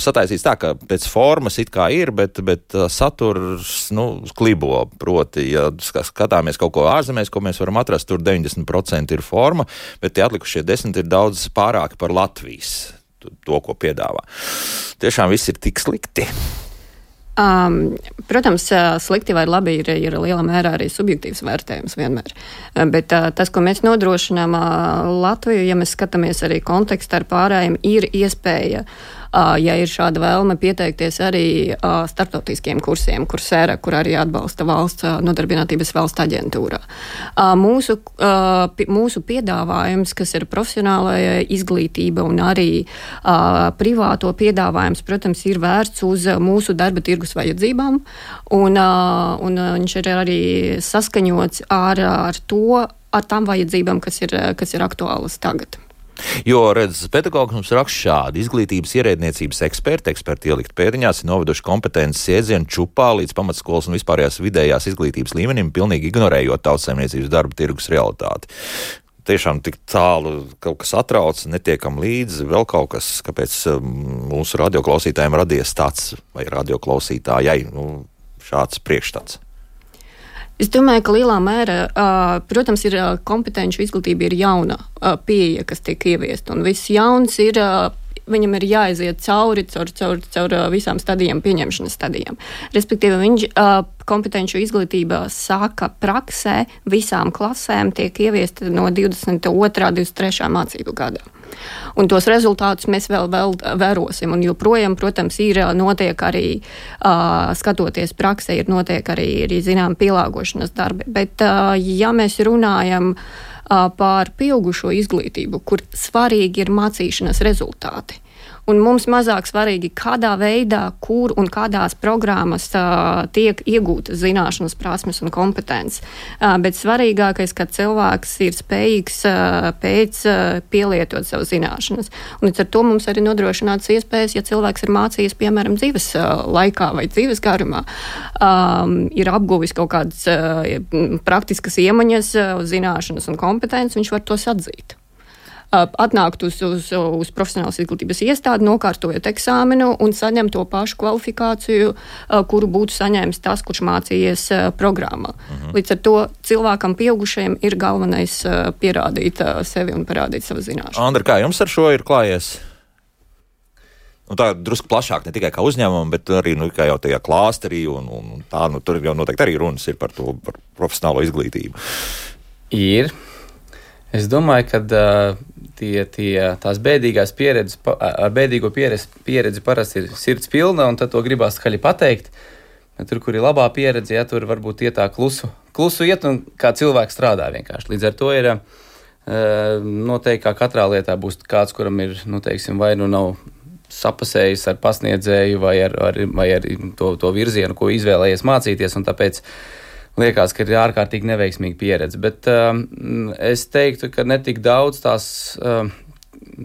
sataisīts tā, ka pēc formas it kā ir, bet, bet saturs nu, klibo. Proti, ja skatāmies kaut ko ārzemēs, ko mēs varam atrast, tur 90% ir forma, bet tie atlikušie 10% ir daudz pārāki par Latvijas to, ko piedāvā. Tiešām viss ir tik slikti.
Um, protams, slikti vai labi ir, ir lielā mērā arī subjektīvs vērtējums vienmēr. Bet uh, tas, ko mēs nodrošinām uh, Latviju, ja mēs skatāmies arī kontekstā ar pārējiem, ir iespēja uh, ja ir šāda vēlme pieteikties arī starptautiskiem kursiem, kur sēra, kur arī atbalsta valsts nodarbinātības valsts aģentūra. Mūsu, mūsu piedāvājums, kas ir profesionālajā izglītība un arī privāto piedāvājums, protams, ir vērsts uz mūsu darba tirgus vajadzībām, un, un viņš ir arī saskaņots ar, ar to, ar tām vajadzībām, kas ir, kas ir aktuālas tagad.
Jo, redz, pedagogs mums raksta šādi: izglītības ierēdniecības eksperti, eksperti ielikt pēdiņās, ir noveduši kompetences iedzienu čupā līdz pamatskolas un vispārējās vidējās izglītības līmenim, pilnīgi ignorējot tautsēmniecības darba tirgus realitāti tiešām tik tālu kaut kas atrauc, netiekam līdzi, vēl kaut kas, kāpēc um, mūsu radioklausītājiem radies tāds vai radioklausītājai nu, šāds priekšstats.
Es domāju, ka lielā mērā, protams, ir kompetenci izglītība, ir jauna pieeja, kas tiek ieviesta. Un viss jauns ir viņam ir jāiziet cauri, cauri, cauri, cauri visām stadijām, pieņemšanas stadijām. Respektīvi, viņš uh, kompetenci izglītībā sāka praksē visām klasēm, tiek ieviesta no 22. un 23. mācību gada. Un tos rezultātus mēs vēl, vēl vērosim. Un joprojām, protams, ir notiek arī, uh, skatoties praksē, ir notiek arī, arī zinām pielāgošanas darbi. Bet, uh, ja mēs runājam uh, par pieaugušo izglītību, kur svarīgi ir mācīšanās rezultāti, un mums mazāk svarīgi, kādā veidā, kur un kādās programmās uh, tiek iegūtas zināšanas, prasmes un kompetences. Uh, bet svarīgākais, ka cilvēks ir spējīgs uh, pēc uh, pielietot savu zināšanas. Un līdz ar to mums arī nodrošināts iespējas, ja cilvēks ir mācījies, piemēram, dzīves uh, laikā vai dzīves garumā, um, ir apguvis kaut kādas uh, praktiskas iemaņas, uh, zināšanas un kompetences, viņš var tos atzīt atnākt uz, uz, uz profesionālas izglītības iestādi, nokārtojot eksāmenu un saņemt to pašu kvalifikāciju, kuru būtu saņēmis tas, kurš mācījies programmā. Uh mhm. -huh. Līdz ar to cilvēkam, pieaugušajam, ir galvenais pierādīt sevi un parādīt savu zināšanu.
Andra, kā jums ar šo ir klājies? Nu, tā ir drusku plašāk, ne tikai kā uzņēmumam, bet arī nu, jau tajā klāsterī. Un, un tā, nu, tur jau noteikti arī runas ir par to par profesionālo izglītību.
Ir. Es domāju, ka uh, tie, tie, tās bēdīgās pieredzes, ar bēdīgo pieredzi, pieredzi parasti ir sirds pilna, un tad to gribās skaļi pateikt. Tur, kur ir labā pieredze, ja tur varbūt iet tā klusu, klusu iet un kā cilvēks strādā vienkārši. Līdz ar to ir noteikti, kā katrā lietā būs kāds, kuram ir, nu, teiksim, vai nu nav sapasējis ar pasniedzēju vai ar, ar, vai ar to, to virzienu, ko izvēlējies mācīties, un tāpēc liekas, ka ir ārkārtīgi neveiksmīga pieredze. Bet um, es teiktu, ka ne tik daudz tās, um,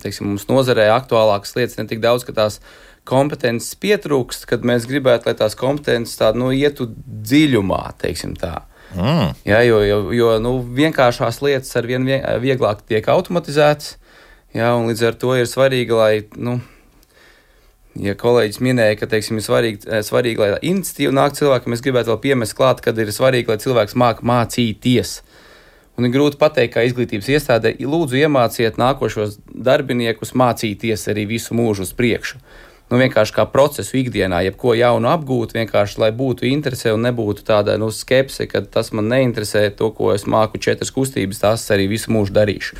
teiksim, mums nozarē aktuālākas lietas, ne tik daudz, ka tās kompetences pietrūkst, kad mēs gribētu, lai tās kompetences tādu nu, ietu dziļumā, teiksim tā. Mm. Jā, jo jo, jo nu, vienkāršās lietas ar vien vieglāk tiek automatizētas, jā, un līdz ar to ir svarīgi, lai nu, Ja kolēģis minēja, ka teiksim, ir svarīgi, eh, svarīgi, lai iniciatīva nāk cilvēkam, es gribētu vēl piemest klāt, ka ir svarīgi, lai cilvēks māk mācīties. Un ir grūti pateikt, kā izglītības iestādē, lūdzu, iemāciet nākošos darbiniekus mācīties arī visu mūžu uz priekšu. Nu, vienkārši kā procesu ikdienā, jebko jaunu apgūt, vienkārši lai būtu interese un nebūtu tāda nu, skepse, ka tas man neinteresē, to, ko es māku četras kustības, tās arī visu mūžu darīšu.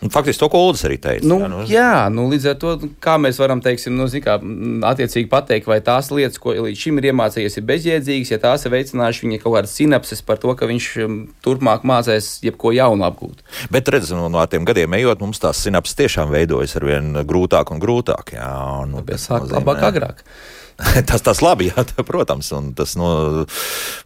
Nu, faktiski to, ko Ulas arī teica.
Nu,
jā, nu,
jā, nu, līdz ar to, kā mēs varam teiksim, nu, kā, attiecīgi pateikt, vai tās lietas, ko līdz šim ir iemācījies, ir bezjēdzīgas, ja tās ir veicinājušas viņa kaut kādas sinapses par to, ka viņš turpmāk mācīs jebko jaunu apgūt.
Bet, redziet, no, no tiem gadiem ejot, mums tās sinapses tiešām veidojas ar vien grūtāk un grūtāk. Jā, nu,
tas sāk labāk agrāk. *laughs*
tas tas labi, jā, tā, protams, un tas, nu,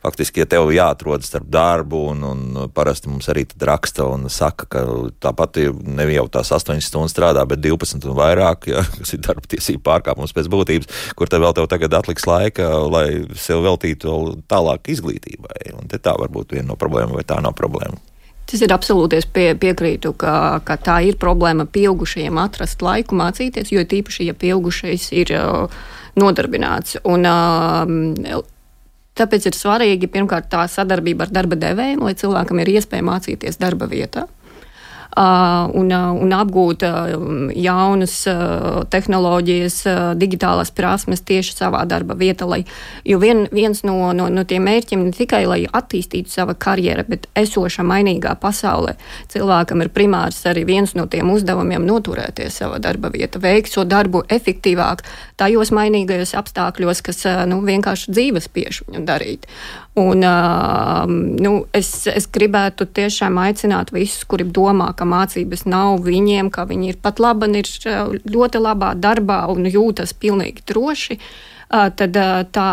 faktiski, ja tev jāatrodas starp darbu, un, un parasti mums arī raksta un saka, ka tāpat ne jau tās 8 stundas strādā, bet 12 un vairāk, jā, *laughs* kas ir darba tiesība pārkāpums pēc būtības, kur tev vēl tev tagad atliks laika, lai sev veltītu tālāk izglītībai. Un tā var būt viena no problēmām, vai tā nav problēma.
Tas ir absolūti pie, piekrītu, ka, ka tā ir problēma pieaugušajiem atrast laiku mācīties, jo tīpaši, ja pieaugušais ir uh, nodarbināts. Un, uh, tāpēc ir svarīgi pirmkārt tā sadarbība ar darba devējiem, lai cilvēkam ir iespēja mācīties darba vietā un, un apgūt jaunas tehnoloģijas, digitālās prasmes tieši savā darba vietā. Lai, jo vien, viens no, no, no tiem mērķiem ne tikai lai attīstītu savu karjeru, bet esošā mainīgā pasaulē cilvēkam ir primārs arī viens no tiem uzdevumiem noturēties savā darba vietā, veikt šo so darbu efektīvāk, tajos mainīgajos apstākļos, kas nu, vienkārši dzīves spiež viņu darīt. Un, nu, es, es gribētu tiešām aicināt visus, kuri domā, ka mācības nav viņiem, ka viņi ir pat labi, ir ļoti labā darbā un jūtas pilnīgi droši, tad tā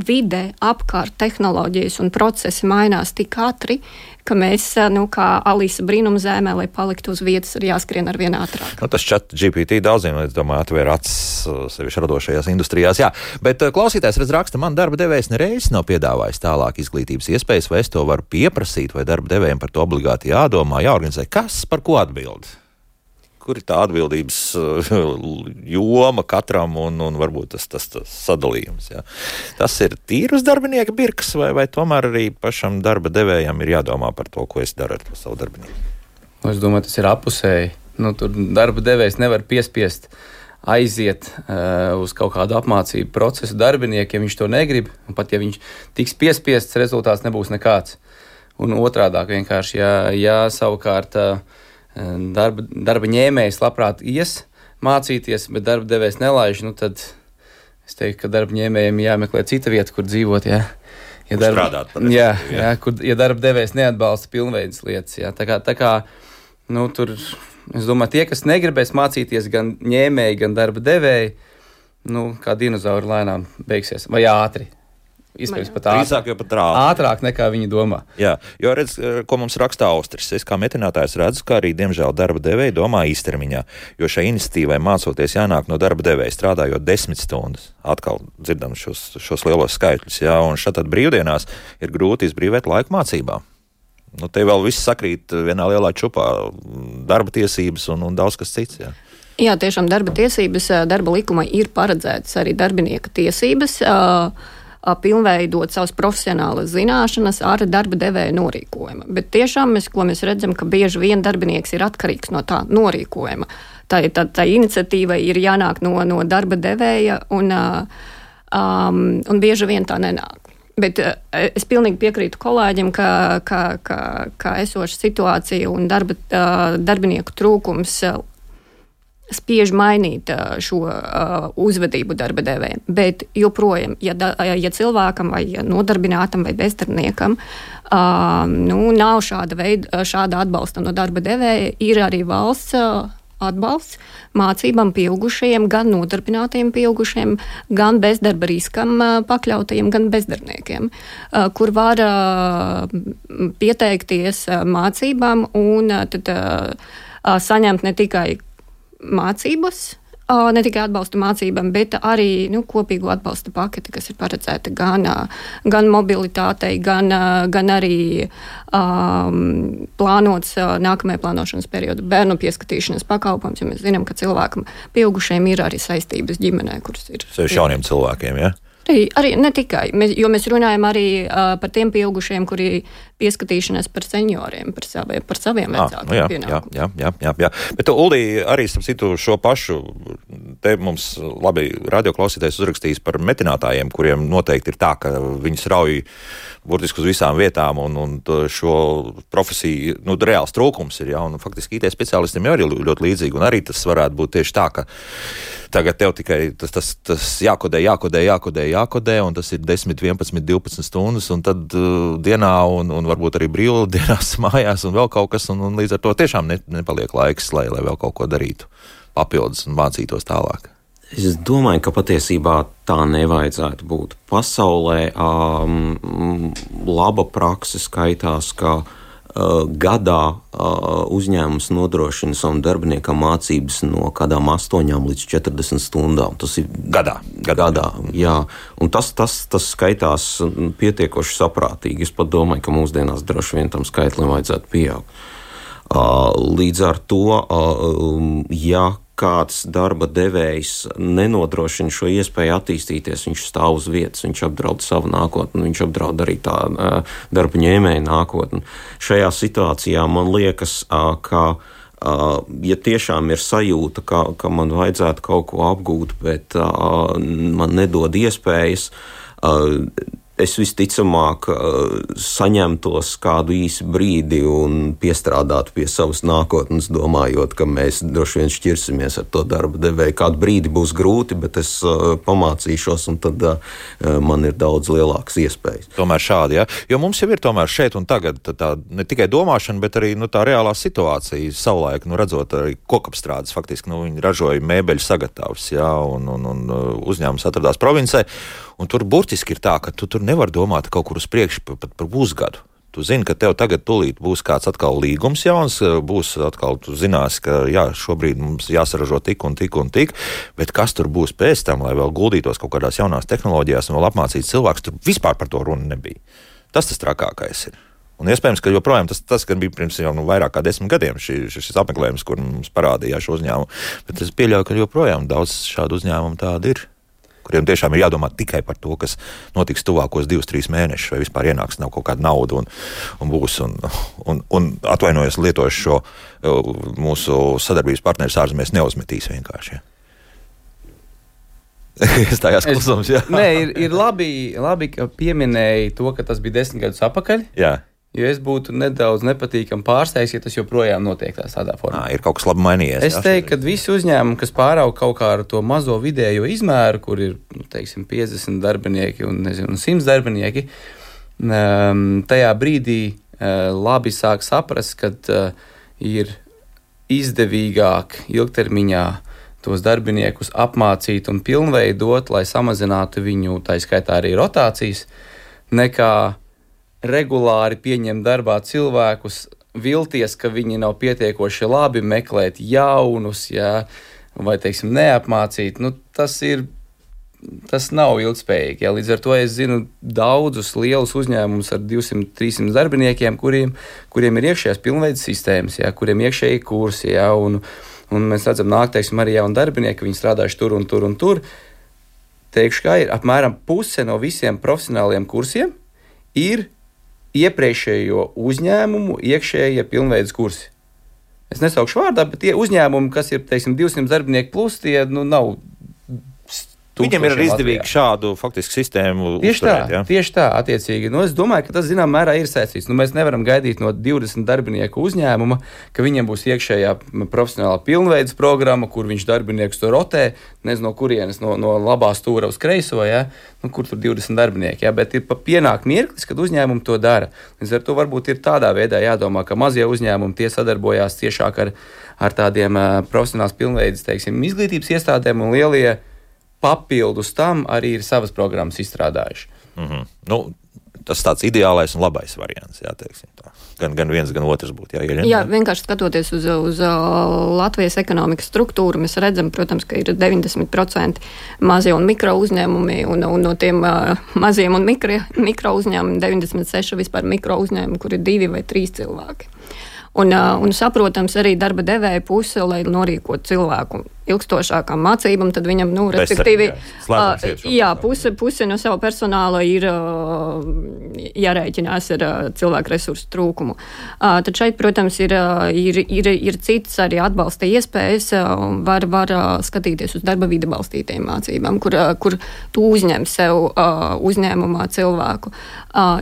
vide apkārt tehnoloģijas un procesi mainās tik ātri, ka mēs, nu, kā Alisa brīnumzēmē, lai paliktu uz vietas, ir jāskrien ar vien ātrāk.
Nu, tas chat GPT daudziem, es domāju, atver acis sevišķi radošajās industrijās. Jā, bet klausītājs redz raksta, man darba devējs nereiz nav piedāvājis tālāk izglītības iespējas, vai es to varu pieprasīt, vai darba devējiem par to obligāti jādomā, jāorganizē. Kas par ko atbild? Kur ir tā atbildības joma katram un, un varbūt tas, tas, tas sadalījums. Jā. Tas ir tīrus darbinieka birks, vai, vai tomēr arī pašam darba devējam ir jādomā par to, ko es daru ar savu darbinieku?
Nu, es domāju, tas ir apusēji. Nu, tur darba devējs nevar piespiest aiziet uh, uz kaut kādu apmācību procesu darbinieku, ja viņš to negrib. Pat ja viņš tiks piespiests, rezultāts nebūs nekāds. Un otrādi ja, ja savukārt uh, darba, darba ņēmējs labprāt ies mācīties, bet darba devējs nelaiž, nu tad es teiktu, ka darba ņēmējiem jāmeklē cita vieta, kur dzīvot. Jā.
Ja darba, strādāt,
jā, jā. Jā, kur, ja darba devējs neatbalsta pilnveidas lietas, jā, tā kā, tā kā nu, tur, es domāju, tie, kas negribēs mācīties, gan ņēmēji, gan darba devēji, nu, kā dinozauri lēnām beigsies, vai ātri. Iespējams, pat ātrāk,
pat ātrāk.
ātrāk nekā viņi domā.
Jā, jo redz, eh, ko mums raksta Austris. Es kā metinātājs redzu, ka arī, diemžēl, darba devēji domā īstermiņā, jo šai iniciatīvai mācoties jānāk no darba devēja, strādājot desmit stundas. Atkal dzirdam šos, šos lielos skaitļus, jā, un šādi brīvdienās ir grūti izbrīvēt laiku mācībām. Nu, te vēl viss sakrīt vienā lielā čupā - darba tiesības un, un daudz kas cits. Jā.
Jā, tiešām darba tiesības, darba likuma ir paredzētas arī darbinieka tiesības. Uh, pilnveidot savas profesionālas zināšanas ar darba devēja norīkojumu. Bet tiešām mēs, mēs redzam, ka bieži vien darbinieks ir atkarīgs no tā norīkojuma. Tā, tā, tā iniciatīva ir jānāk no, no darba devēja, un, um, un bieži vien tā nenāk. Bet es pilnīgi piekrītu kolēģim, ka, ka, ka, ka esoša situācija un darba, darbinieku trūkums spiež mainīt šo uzvedību darba devējiem. Bet joprojām, ja, da, ja cilvēkam vai nodarbinātam vai bezdarbniekam nu, nav šāda, veida, šāda atbalsta no darba devēja, ir arī valsts. Atbalsts mācībām pieaugušajiem, gan nodarbinātiem pieaugušiem, gan bezdarba riskam pakļautajiem, gan bezdarbniekiem, kur var pieteikties mācībām un tad saņemt ne tikai mācības. Ne tikai atbalsta mācībām, bet arī nu, kopīgu atbalsta paketi, kas ir paredzēta gan, gan mobilitātei, gan, gan arī um, plānots nākamajā plānošanas periodā bērnu pieskatīšanas pakalpojums. Jo mēs zinām, ka cilvēkam, pieaugušiem, ir arī saistības ģimenē, kuras ir.
Sevišķi jauniem cilvēkiem, ja?
Arī, arī ne tikai, mēs, jo mēs runājam arī uh, par tiem pieaugušiem, kuri pieskatīšanās par senioriem, par, savi, par saviem
Ah,
vecākiem
nu jā, jā, jā, jā, jā, jā. Bet, Ulī, arī citu šo pašu, te mums labi radioklausītājs uzrakstījis par metinātājiem, kuriem noteikti ir tā, ka viņi rauj burtiski uz visām vietām, un, un šo profesiju, nu, reāls trūkums ir, jā, un faktiski IT speciālistiem jau ir ļoti līdzīgi, un arī tas varētu būt tieši tā, ka tagad tev tikai tas, tas, tas jākodē, jākodē, jākodē, jākodē, un tas ir 10, 11, 12 stundas, un tad uh, dienā, un, un varbūt arī brīvdienās *laughs* mājās, un vēl kaut kas, un, un līdz ar to tiešām ne, nepaliek laiks, lai, lai vēl kaut ko darītu papildus un mācītos tālāk.
Es domāju, ka patiesībā tā nevajadzētu būt. Pasaulē um, laba praksa skaitās, ka uh, gadā uh, uzņēmums nodrošina savam darbiniekam mācības no kādām 8 līdz 40 stundām. Tas ir
Gadā. Gadā,
gadā jā. Un tas, tas, tas skaitās pietiekoši saprātīgi. Es pat domāju, ka mūsdienās droši vien tam skaitlim vajadzētu pieaugt. Līdz ar to, ja kāds darba devējs nenodrošina šo iespēju attīstīties, viņš stāv uz vietas, viņš apdraud savu nākotni, viņš apdraud arī tā darba ņēmēja nākotni. Šajā situācijā man liekas, ka ja tiešām ir sajūta, ka, ka man vajadzētu kaut ko apgūt, bet man nedod iespējas, es visticamāk uh, saņemtos kādu īsu brīdi un piestrādātu pie savas nākotnes, domājot, ka mēs droši vien šķirsimies ar to darba devēju. Kādu brīdi būs grūti, bet es uh, pamācīšos, un tad uh, man ir daudz lielākas iespējas.
Tomēr šādi, ja? jo mums jau ir tomēr šeit un tagad tā, ne tikai domāšana, bet arī nu, tā reālā situācija. Savulaik, nu, redzot, arī kokapstrādes faktiski nu, viņi ražoja mēbeļu sagatavus, ja? un, un, un uzņēmums atradās provincē. Un tur burtiski ir tā, ka tu tur nevar domāt kaut kur uz priekšu pat par, pusgadu. Tu zini, ka tev tagad tūlīt būs kāds atkal līgums jauns, būs atkal, tu zinās, ka jā, šobrīd mums jāsaražo tik un tik un tik, bet kas tur būs pēc tam, lai vēl guldītos kaut kādās jaunās tehnoloģijās un vēl apmācītu cilvēkus, tur vispār par to runa nebija. Tas tas trakākais ir. Un iespējams, ka joprojām tas, tas bija pirms jau nu, vairāk kā desmit gadiem šī, šis apmeklējums, kur mums parādījās šo uzņēmumu. Bet es pieļauju, ka joprojām daudz šādu uzņēmumu tādu ir kuriem tiešām ir jādomā tikai par to, kas notiks tuvākos divus, trīs mēnešus, vai vispār ienāks nav kaut kāda nauda un, un būs. Un, un, un atvainojos, lietošu šo uh, mūsu sadarbības partneru ārzemēs, neuzmetīs vienkārši. Ja. Es tā kā klusums, jā.
Nē, ir, ir labi, labi, ka pieminēji to, ka tas bija desmit gadus atpakaļ.
jā.
Jo es būtu nedaudz nepatīkami pārsteigts, ja tas joprojām notiek tā, tādā formā.
Nā, ir kaut kas labi mainījies.
Es teiktu, ka visi uzņēmumi, kas pārauga kaut kā ar to mazo vidējo izmēru, kur ir nu, teiksim, 50 darbinieki un, nezinu, un 100 darbinieki, um, tajā brīdī uh, labi sāk saprast, ka uh, ir izdevīgāk ilgtermiņā tos darbiniekus apmācīt un pilnveidot, lai samazinātu viņu, tā skaitā arī rotācijas, nekā regulāri pieņemt darbā cilvēkus, vilties, ka viņi nav pietiekoši labi, meklēt jaunus, jā, vai, teiksim, neapmācīt. Nu, tas ir. Tas nav ilgspējīgi. Jā. Līdz ar to es zinu daudzus lielus uzņēmumus ar 200, 300 darbiniekiem, kuriem, kuriem ir iekšējās pilnveidas sistēmas, jā, kuriem ir iekšēji kursi. Jā, un, un mēs redzam, nāk, teiksim, arī jauni darbinieki, viņi strādājuši tur un tur un tur. Teikšu, ka ir apmēram puse no visiem profesionāliem kursiem ir iepriekšējo uzņēmumu iekšējie pilnveidas kursi. Es nesaukšu vārdā, bet tie uzņēmumi, kas ir teiksim, 200 darbinieku plus, tie nu, nav.
Viņam ir
tūkstošiem
izdevīgi šādu faktisku sistēmu.
Tieši
uzturēt,
tā,
ja?
tieši tā, attiecīgi. Nu, es domāju, ka tas zināmā mērā ir saistīts. Nu, mēs nevaram gaidīt no 20 darbinieku uzņēmuma, ka viņiem būs iekšējā profesionālā pilnveidas programma, kur viņš darbiniekus tur rotē, nezinu, no kurienes, no, no labā stūra uz kreiso, ja? nu, kur tur 20 darbinieki. Ja? Bet ir pienāk mirklis, kad uzņēmumi to dara. Līdz ar to varbūt ir tādā veidā jādomā, ka mazie uzņēmumi tie sadarbojās ciešāk ar, ar tādiem uh, profesionālās pilnveidas, teiksim, izglītības iestādēm un lielie papildus tam arī ir savas programmas izstrādājuši.
Mm -hmm. nu, tas tāds ideālais un labais variants. Jā, teiksim, tā. gan, gan viens, gan otrs būtu jāieņem.
Jā, vienkārši skatoties uz, uz uh, Latvijas ekonomikas struktūru, mēs redzam, protams, ka ir 90% mazie un mikro uzņēmumi, un, un no tiem uh, maziem un mikro, mikro uzņēmumiem 96 vispār mikro uzņēmumi, kur ir divi vai trīs cilvēki. Un, uh, un saprotams, arī darba devēja puse, lai norīkotu cilvēku ilgstošākām mācībām, tad viņam, nu, respektīvi, uh, jā, puse, puse no sava personāla ir jārēķinās ar cilvēku resursu trūkumu. Tad šeit, protams, ir, ir, ir, ir citas arī atbalsta iespējas, var, var skatīties uz darba vidi balstītiem mācībām, kur, kur tu uzņem sev uzņēmumā cilvēku.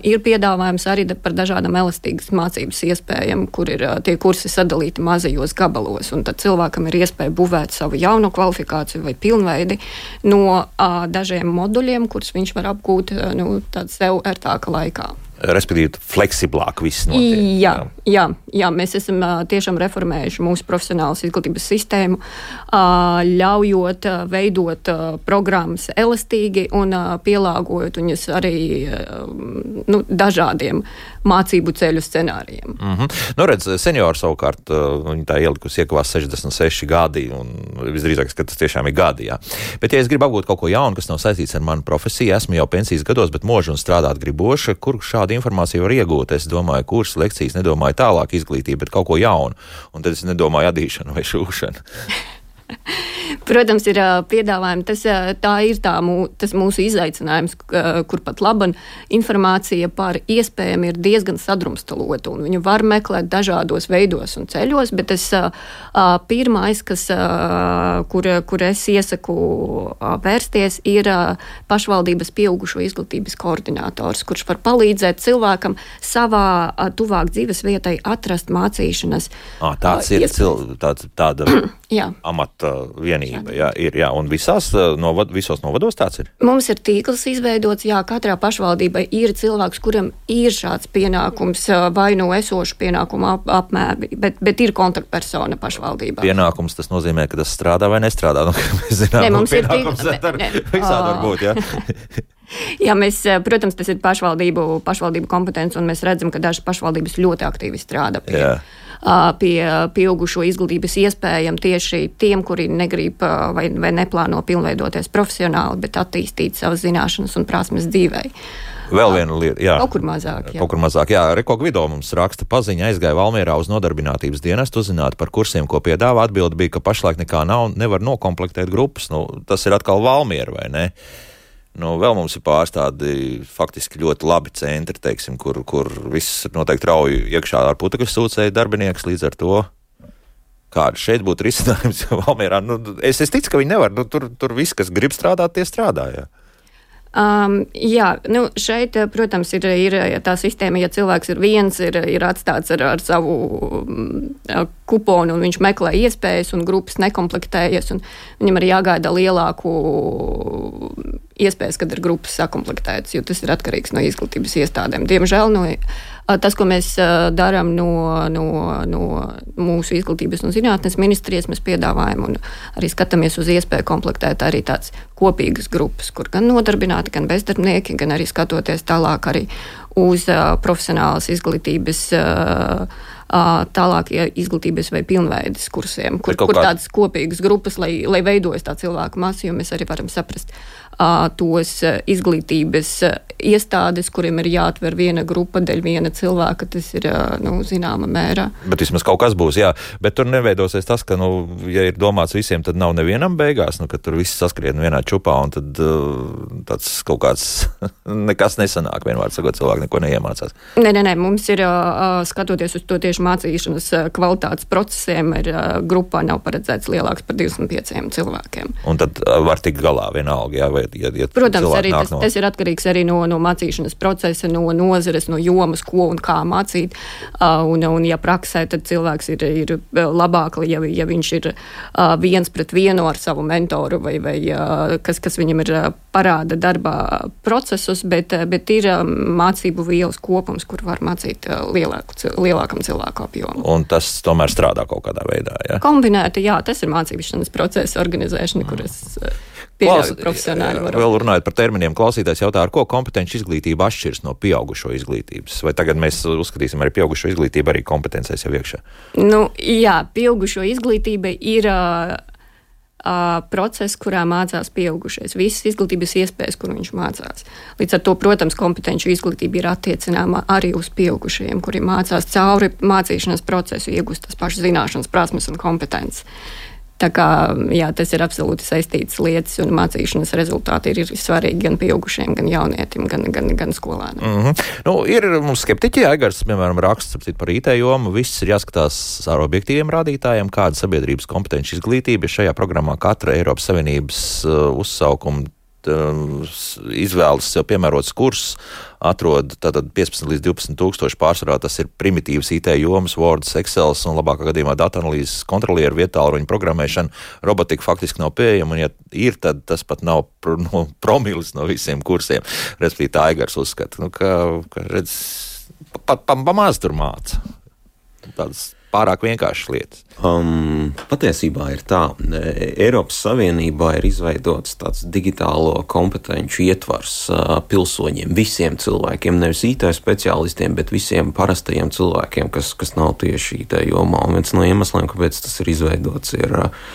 Ir piedāvājums arī par dažādām elastīgas mācības iespējām, kur ir tie kursi sadalīti mazajos gabalos, un tad cilvēkam ir iespēja būvēt savu savu jaunu kvalifikāciju vai pilnveidi no uh, dažiem moduļiem, kurus viņš var apgūt uh, nu, sev ērtāka laikā
respektīvi, fleksiblāk viss notiek.
Jā, jā, jā mēs esam uh, tiešām reformējuši mūsu profesionālas izglītības sistēmu, uh, ļaujot uh, veidot programmas elastīgi un pielāgojot viņas arī nu, dažādiem mācību ceļu scenārijiem.
Mm -hmm. nu, redz, seniori savukārt, viņi tā ielikusi iekavās 66 gadi, un visdrīzāk, ka tas tiešām ir gadi. Jā. Bet, ja es gribu apgūt kaut ko jaunu, kas nav saistīts ar manu profesiju, esmu jau pensijas gados, bet mūžu un strādāt griboša, kur šādu informāciju var iegūt. Es domāju, kursus lekcijas, nedomāju tālāk izglītību, bet kaut ko jaunu. Un tad es nedomāju adīšanu vai šūšanu. *laughs* *laughs*
Protams, ir piedāvājumi. Tas, tā ir tā, mū, tas mūsu izaicinājums, kur pat laba informācija par iespējām ir diezgan sadrumstalota. Viņu var meklēt dažādos veidos un ceļos, bet tas pirmais, kas, kur, kur es iesaku vērsties, ir pašvaldības pieaugušo izglītības koordinators, kurš var palīdzēt cilvēkam savā tuvāk dzīves vietai atrast mācīšanas.
À, tāds ir cil, tāds, tāda *clears throat* amata vienība. Jā, ir, jā, un visās, novad, visos novados tāds ir?
Mums ir tīkls izveidots, jā, katrā pašvaldībai ir cilvēks, kuram ir šāds pienākums, vai no esošu pienākumu ap, apmēri, bet, bet ir kontaktpersona pašvaldībā.
Pienākums tas nozīmē, ka tas strādā vai nestrādā. *laughs* Nu, mēs zinām,
ne, mums
ir pienākums ar visādi var būt, jā. *laughs*
Jā, mēs, protams, tas ir pašvaldību, pašvaldību kompetence, un mēs redzam, ka dažas pašvaldības ļoti aktīvi strādā pie, Jā pie pieaugušo izglītības iespējām tieši tiem, kuri negrib vai, vai neplāno pilnveidoties profesionāli, bet attīstīt savas zināšanas un prasmes dzīvē.
Vēl viena lieta, jā.
Kaut kur mazāk. Jā.
Kaut kur mazāk, jā. Rekog video mums raksta paziņa, aizgāja Valmierā uz nodarbinātības dienestu, uzzināt par kursiem, ko piedāvā. Atbilde bija, ka pašlaik nekā nav nevar nokomplektēt grupas. Nu, tas ir atkal Valmiera, vai ne? Nu, vēl mums ir pāris tādi faktiski ļoti labi centri, teiksim, kur, kur viss noteikti rauj iekšā ar putekļu sūcēju darbinieks līdz ar to. Kāda šeit būtu risinājums *laughs* Valmērā? Nu, es, es ticu, ka viņi nevar. Nu, tur, tur viss, kas grib strādāt, tie strādā. Jā.
Um, jā, nu šeit, protams, ir, ir tā sistēma, ja cilvēks ir viens, ir, ir atstāts ar, ar savu uh, kuponu un viņš meklē iespējas un grupas nekomplektējas, un viņam ir jāgaida lielāku iespējas, kad ir grupas sakomplektētas, jo tas ir atkarīgs no izglītības iestādēm. Diemžēl no, tas, ko mēs darām no, no, no mūsu izglītības un zinātnes ministrijas, mēs piedāvājam un arī skatāmies uz iespēju komplektēt arī tādas kopīgas grupas, kur gan nodarbināti, gan bezdarbnieki, gan arī skatoties tālāk arī uz profesionālas izglītības. Uh, tālāk izglītības vai pilnveidas kursiem, kur, kur tādas kopīgas grupas, lai, lai veidojas tā cilvēku masa, jo mēs arī varam saprast, tos izglītības iestādes, kuriem ir jāatver viena grupa dēļ viena cilvēka, tas ir nu, zināma mērā.
Bet vismaz kaut kas būs, jā. Bet tur neveidosies tas, ka, nu, ja ir domāts visiem, tad nav nevienam beigās, nu, ka tur viss saskrien vienā čupā un tad tāds kaut kāds *laughs* nekas nesanāk. Vienmēr sakot, cilvēki neko neiemācās.
Nē, nē, nē, mums ir skatoties uz to tieši mācīšanas kvalitātes procesiem, ir grupā nav paredzēts lielāks par 25 cilvēkiem.
Un tad var tikt galā vienalga, jā, vai ja, ja
Protams, arī tas, no... tas ir atkarīgs arī no, no mācīšanas procesa, no nozares, no jomas, ko un kā mācīt. Uh, un, un, ja praksē, tad cilvēks ir, ir labāk, ja, ja viņš ir uh, viens pret vienu ar savu mentoru vai, vai uh, kas, kas viņam ir uh, parāda darbā procesus, bet, uh, bet ir uh, mācību vielas kopums, kur var mācīt uh, lielāku, lielākam cilvēku apjomu.
Un tas tomēr strādā kaut kādā veidā. Ja?
Kombinēti, jā, tas ir mācīšanas procesa organizēšana, kuras. Klaus, profesionāļi. Varam.
Vēl runājot par terminiem, klausītājs jautā, ar ko kompetenci izglītība atšķiras no pieaugušo izglītības? Vai tagad mēs uzskatīsim arī pieaugušo izglītību arī kompetencēs jau iekšā?
Nu, jā, pieaugušo izglītība ir. Uh, Uh, process, kurā mācās pieaugušais, visas izglītības iespējas, kur viņš mācās. Līdz ar to, protams, kompetenci izglītība ir attiecināma arī uz pieaugušajiem, kuri mācās cauri mācīšanās procesu, iegūst tās pašas zināšanas, prasmes un kompetences. Tā kā jā, tas ir absolūti saistīts lietas, un mācīšanas rezultāti ir, ir svarīgi gan pieaugušiem, gan jaunietim, gan, gan, gan skolēniem.
Mm -hmm. nu, ir mums skeptiķi, Aigars, piemēram, raksts par IT jomu. Viss ir jāskatās ar objektīviem rādītājiem, kāda sabiedrības kompetenci izglītība ir šajā programmā katra Eiropas Savienības uh, uzsaukuma Um, izvēlas sev piemērots kurs, atrod tātad 15 līdz 12 tūkstoši pārsvarā. Tas ir primitīvs IT jomas, Word, Excel un labākā gadījumā datu analīzes kontrolieru vietāluņu programmēšana. Robotika faktiski nav pieejama, un ja ir, tad tas pat nav pr no, *laughs* promilis no visiem kursiem. Respektīvi, tā Aigars uzskata, nu, ka, ka redz, pat pa, pa, pamaz tur māca. Tādas pārāk vienkāršas lietas?
Um, patiesībā ir tā, e, Eiropas Savienībā ir izveidots tāds digitālo kompetenci ietvars uh, pilsoņiem, visiem cilvēkiem, nevis IT speciālistiem, bet visiem parastajiem cilvēkiem, kas, kas nav tieši IT jomā. Un viens no iemesliem, kāpēc tas ir izveidots, ir uh,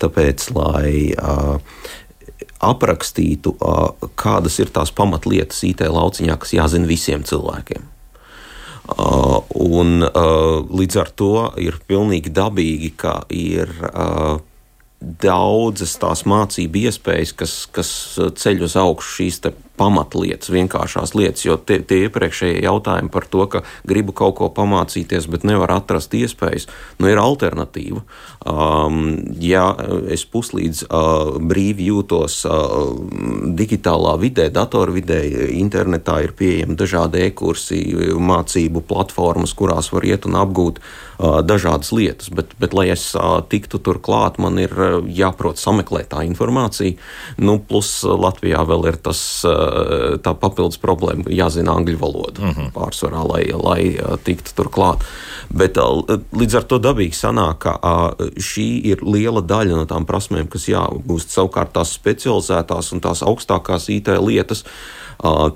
tāpēc, lai uh, aprakstītu, kādas ir tās pamatlietas IT lauciņā, kas jāzina visiem cilvēkiem. Uh, un, uh, līdz ar to ir pilnīgi dabīgi, ka ir uh, daudzas tās mācību iespējas, kas, kas ceļ uz augšu šīs pamatlietas, vienkāršās lietas, jo tie, tie iepriekšējie jautājumi par to, ka gribu kaut ko pamācīties, bet nevar atrast iespējas, nu ir alternatīva. Um, ja es puslīdz uh, brīvi jūtos uh, digitālā vidē, datorvidē, internetā ir pieejami dažādi e-kursi, mācību platformas, kurās var iet un apgūt uh, dažādas lietas, bet, bet lai es uh, tiktu tur klāt, man ir uh, jāprot sameklēt tā informācija. Nu, plus Latvijā vēl ir tas uh, tā papildus problēma, jāzina angļu valoda mm -hmm. pārsvarā, lai, lai tiktu tur klāt. Bet līdz ar to dabīgi sanāk, ka šī ir liela daļa no tām prasmēm, kas jāgūst savukārt tās specializētās un tās augstākās IT lietas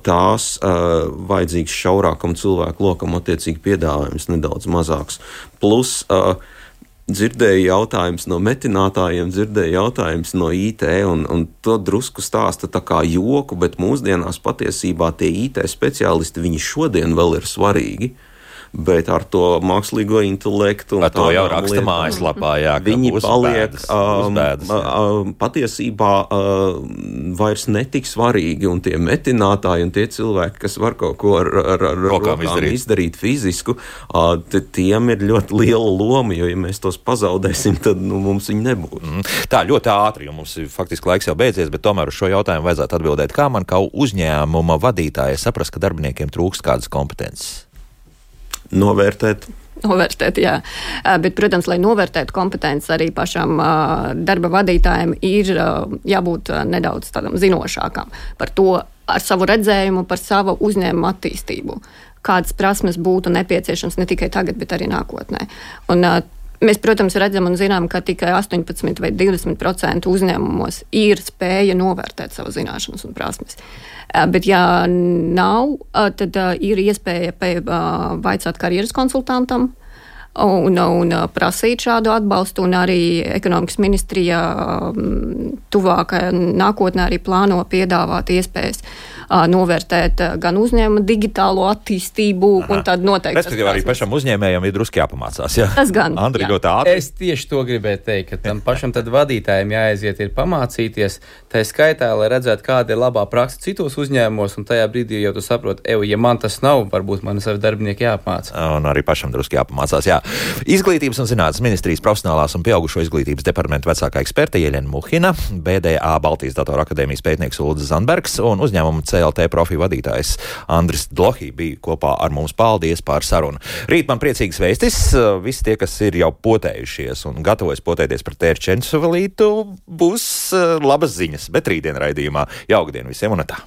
tās uh, vajadzīgs šaurākam cilvēku lokam, attiecīgi piedāvājums nedaudz mazāks. Plus, uh, dzirdēju jautājumus no metinātājiem, dzirdēju jautājumus no IT, un, un to drusku stāsta tā kā joku, bet mūsdienās patiesībā tie IT speciālisti, viņi šodien vēl ir svarīgi bet ar to mākslīgo intelektu.
Ar to jau raksta lietām, mājaslapā, jā,
viņi paliek uzbēdas, um, uzbēdas, um, patiesībā um, vairs netik svarīgi, un tie metinātāji un tie cilvēki, kas var kaut ko ar, ar, ar rokām izdarīt. izdarīt fizisku, uh, tiem ir ļoti liela loma, jo, ja mēs tos pazaudēsim, tad nu, mums viņi nebūs. Mm.
Tā ļoti ātri, jo mums ir faktiski laiks jau beidzies, bet tomēr uz šo jautājumu vajadzētu atbildēt, kā man kā uzņēmuma vadītājai saprast, ka darbiniekiem trūkst kādas kompetences
novērtēt.
Novērtēt, jā. Bet, protams, lai novērtētu kompetences arī pašam darba vadītājam, ir jābūt nedaudz tādam zinošākam par to, ar savu redzējumu, par savu uzņēmumu attīstību. Kādas prasmes būtu nepieciešamas ne tikai tagad, bet arī nākotnē. Un, Mēs, protams, redzam un zinām, ka tikai 18 vai 20% uzņēmumos ir spēja novērtēt savu zināšanas un prasmes. Bet, ja nav, tad ir iespēja vaicāt karjeras konsultantam. Un, un prasīt šādu atbalstu, un arī ekonomikas ministrija tuvākajā nākotnē arī plāno piedāvāt iespējas uh, novērtēt gan uzņēmuma digitālo attīstību, Aha. un tad noteikti.
Respektīvi, arī pašam uzņēmējam ir drusku jāpamācās. Jā.
Tas gan. *laughs*
Andri, ļoti ātri.
Es tieši to gribēju teikt, ka tam pašam vadītājam jāaiziet ir pamācīties, tā skaitā, lai redzētu, kāda ir labā praksa citos uzņēmumos, un tajā brīdī jau tu saproti, ej, ja man tas nav, varbūt man savi darbinieki jāapmāca.
Un arī pašam drusku jāpamācās. Jā. Izglītības un zinātnes ministrijas profesionālās un pieaugušo izglītības departamenta vecākā eksperte Ieļena Muhina, BDA Baltijas Datoru akadēmijas pētnieks Ulris Zandbergs un uzņēmuma CLT profiju vadītājs Andris Dlohī bija kopā ar mums. Paldies par sarunu. Rīt man priecīgs vēstis. Visi tie, kas ir jau potējušies un gatavojas potēties par tērčensu velītu, būs eh, labas ziņas, bet rītdien raidījumā jaukdien visiem un tā.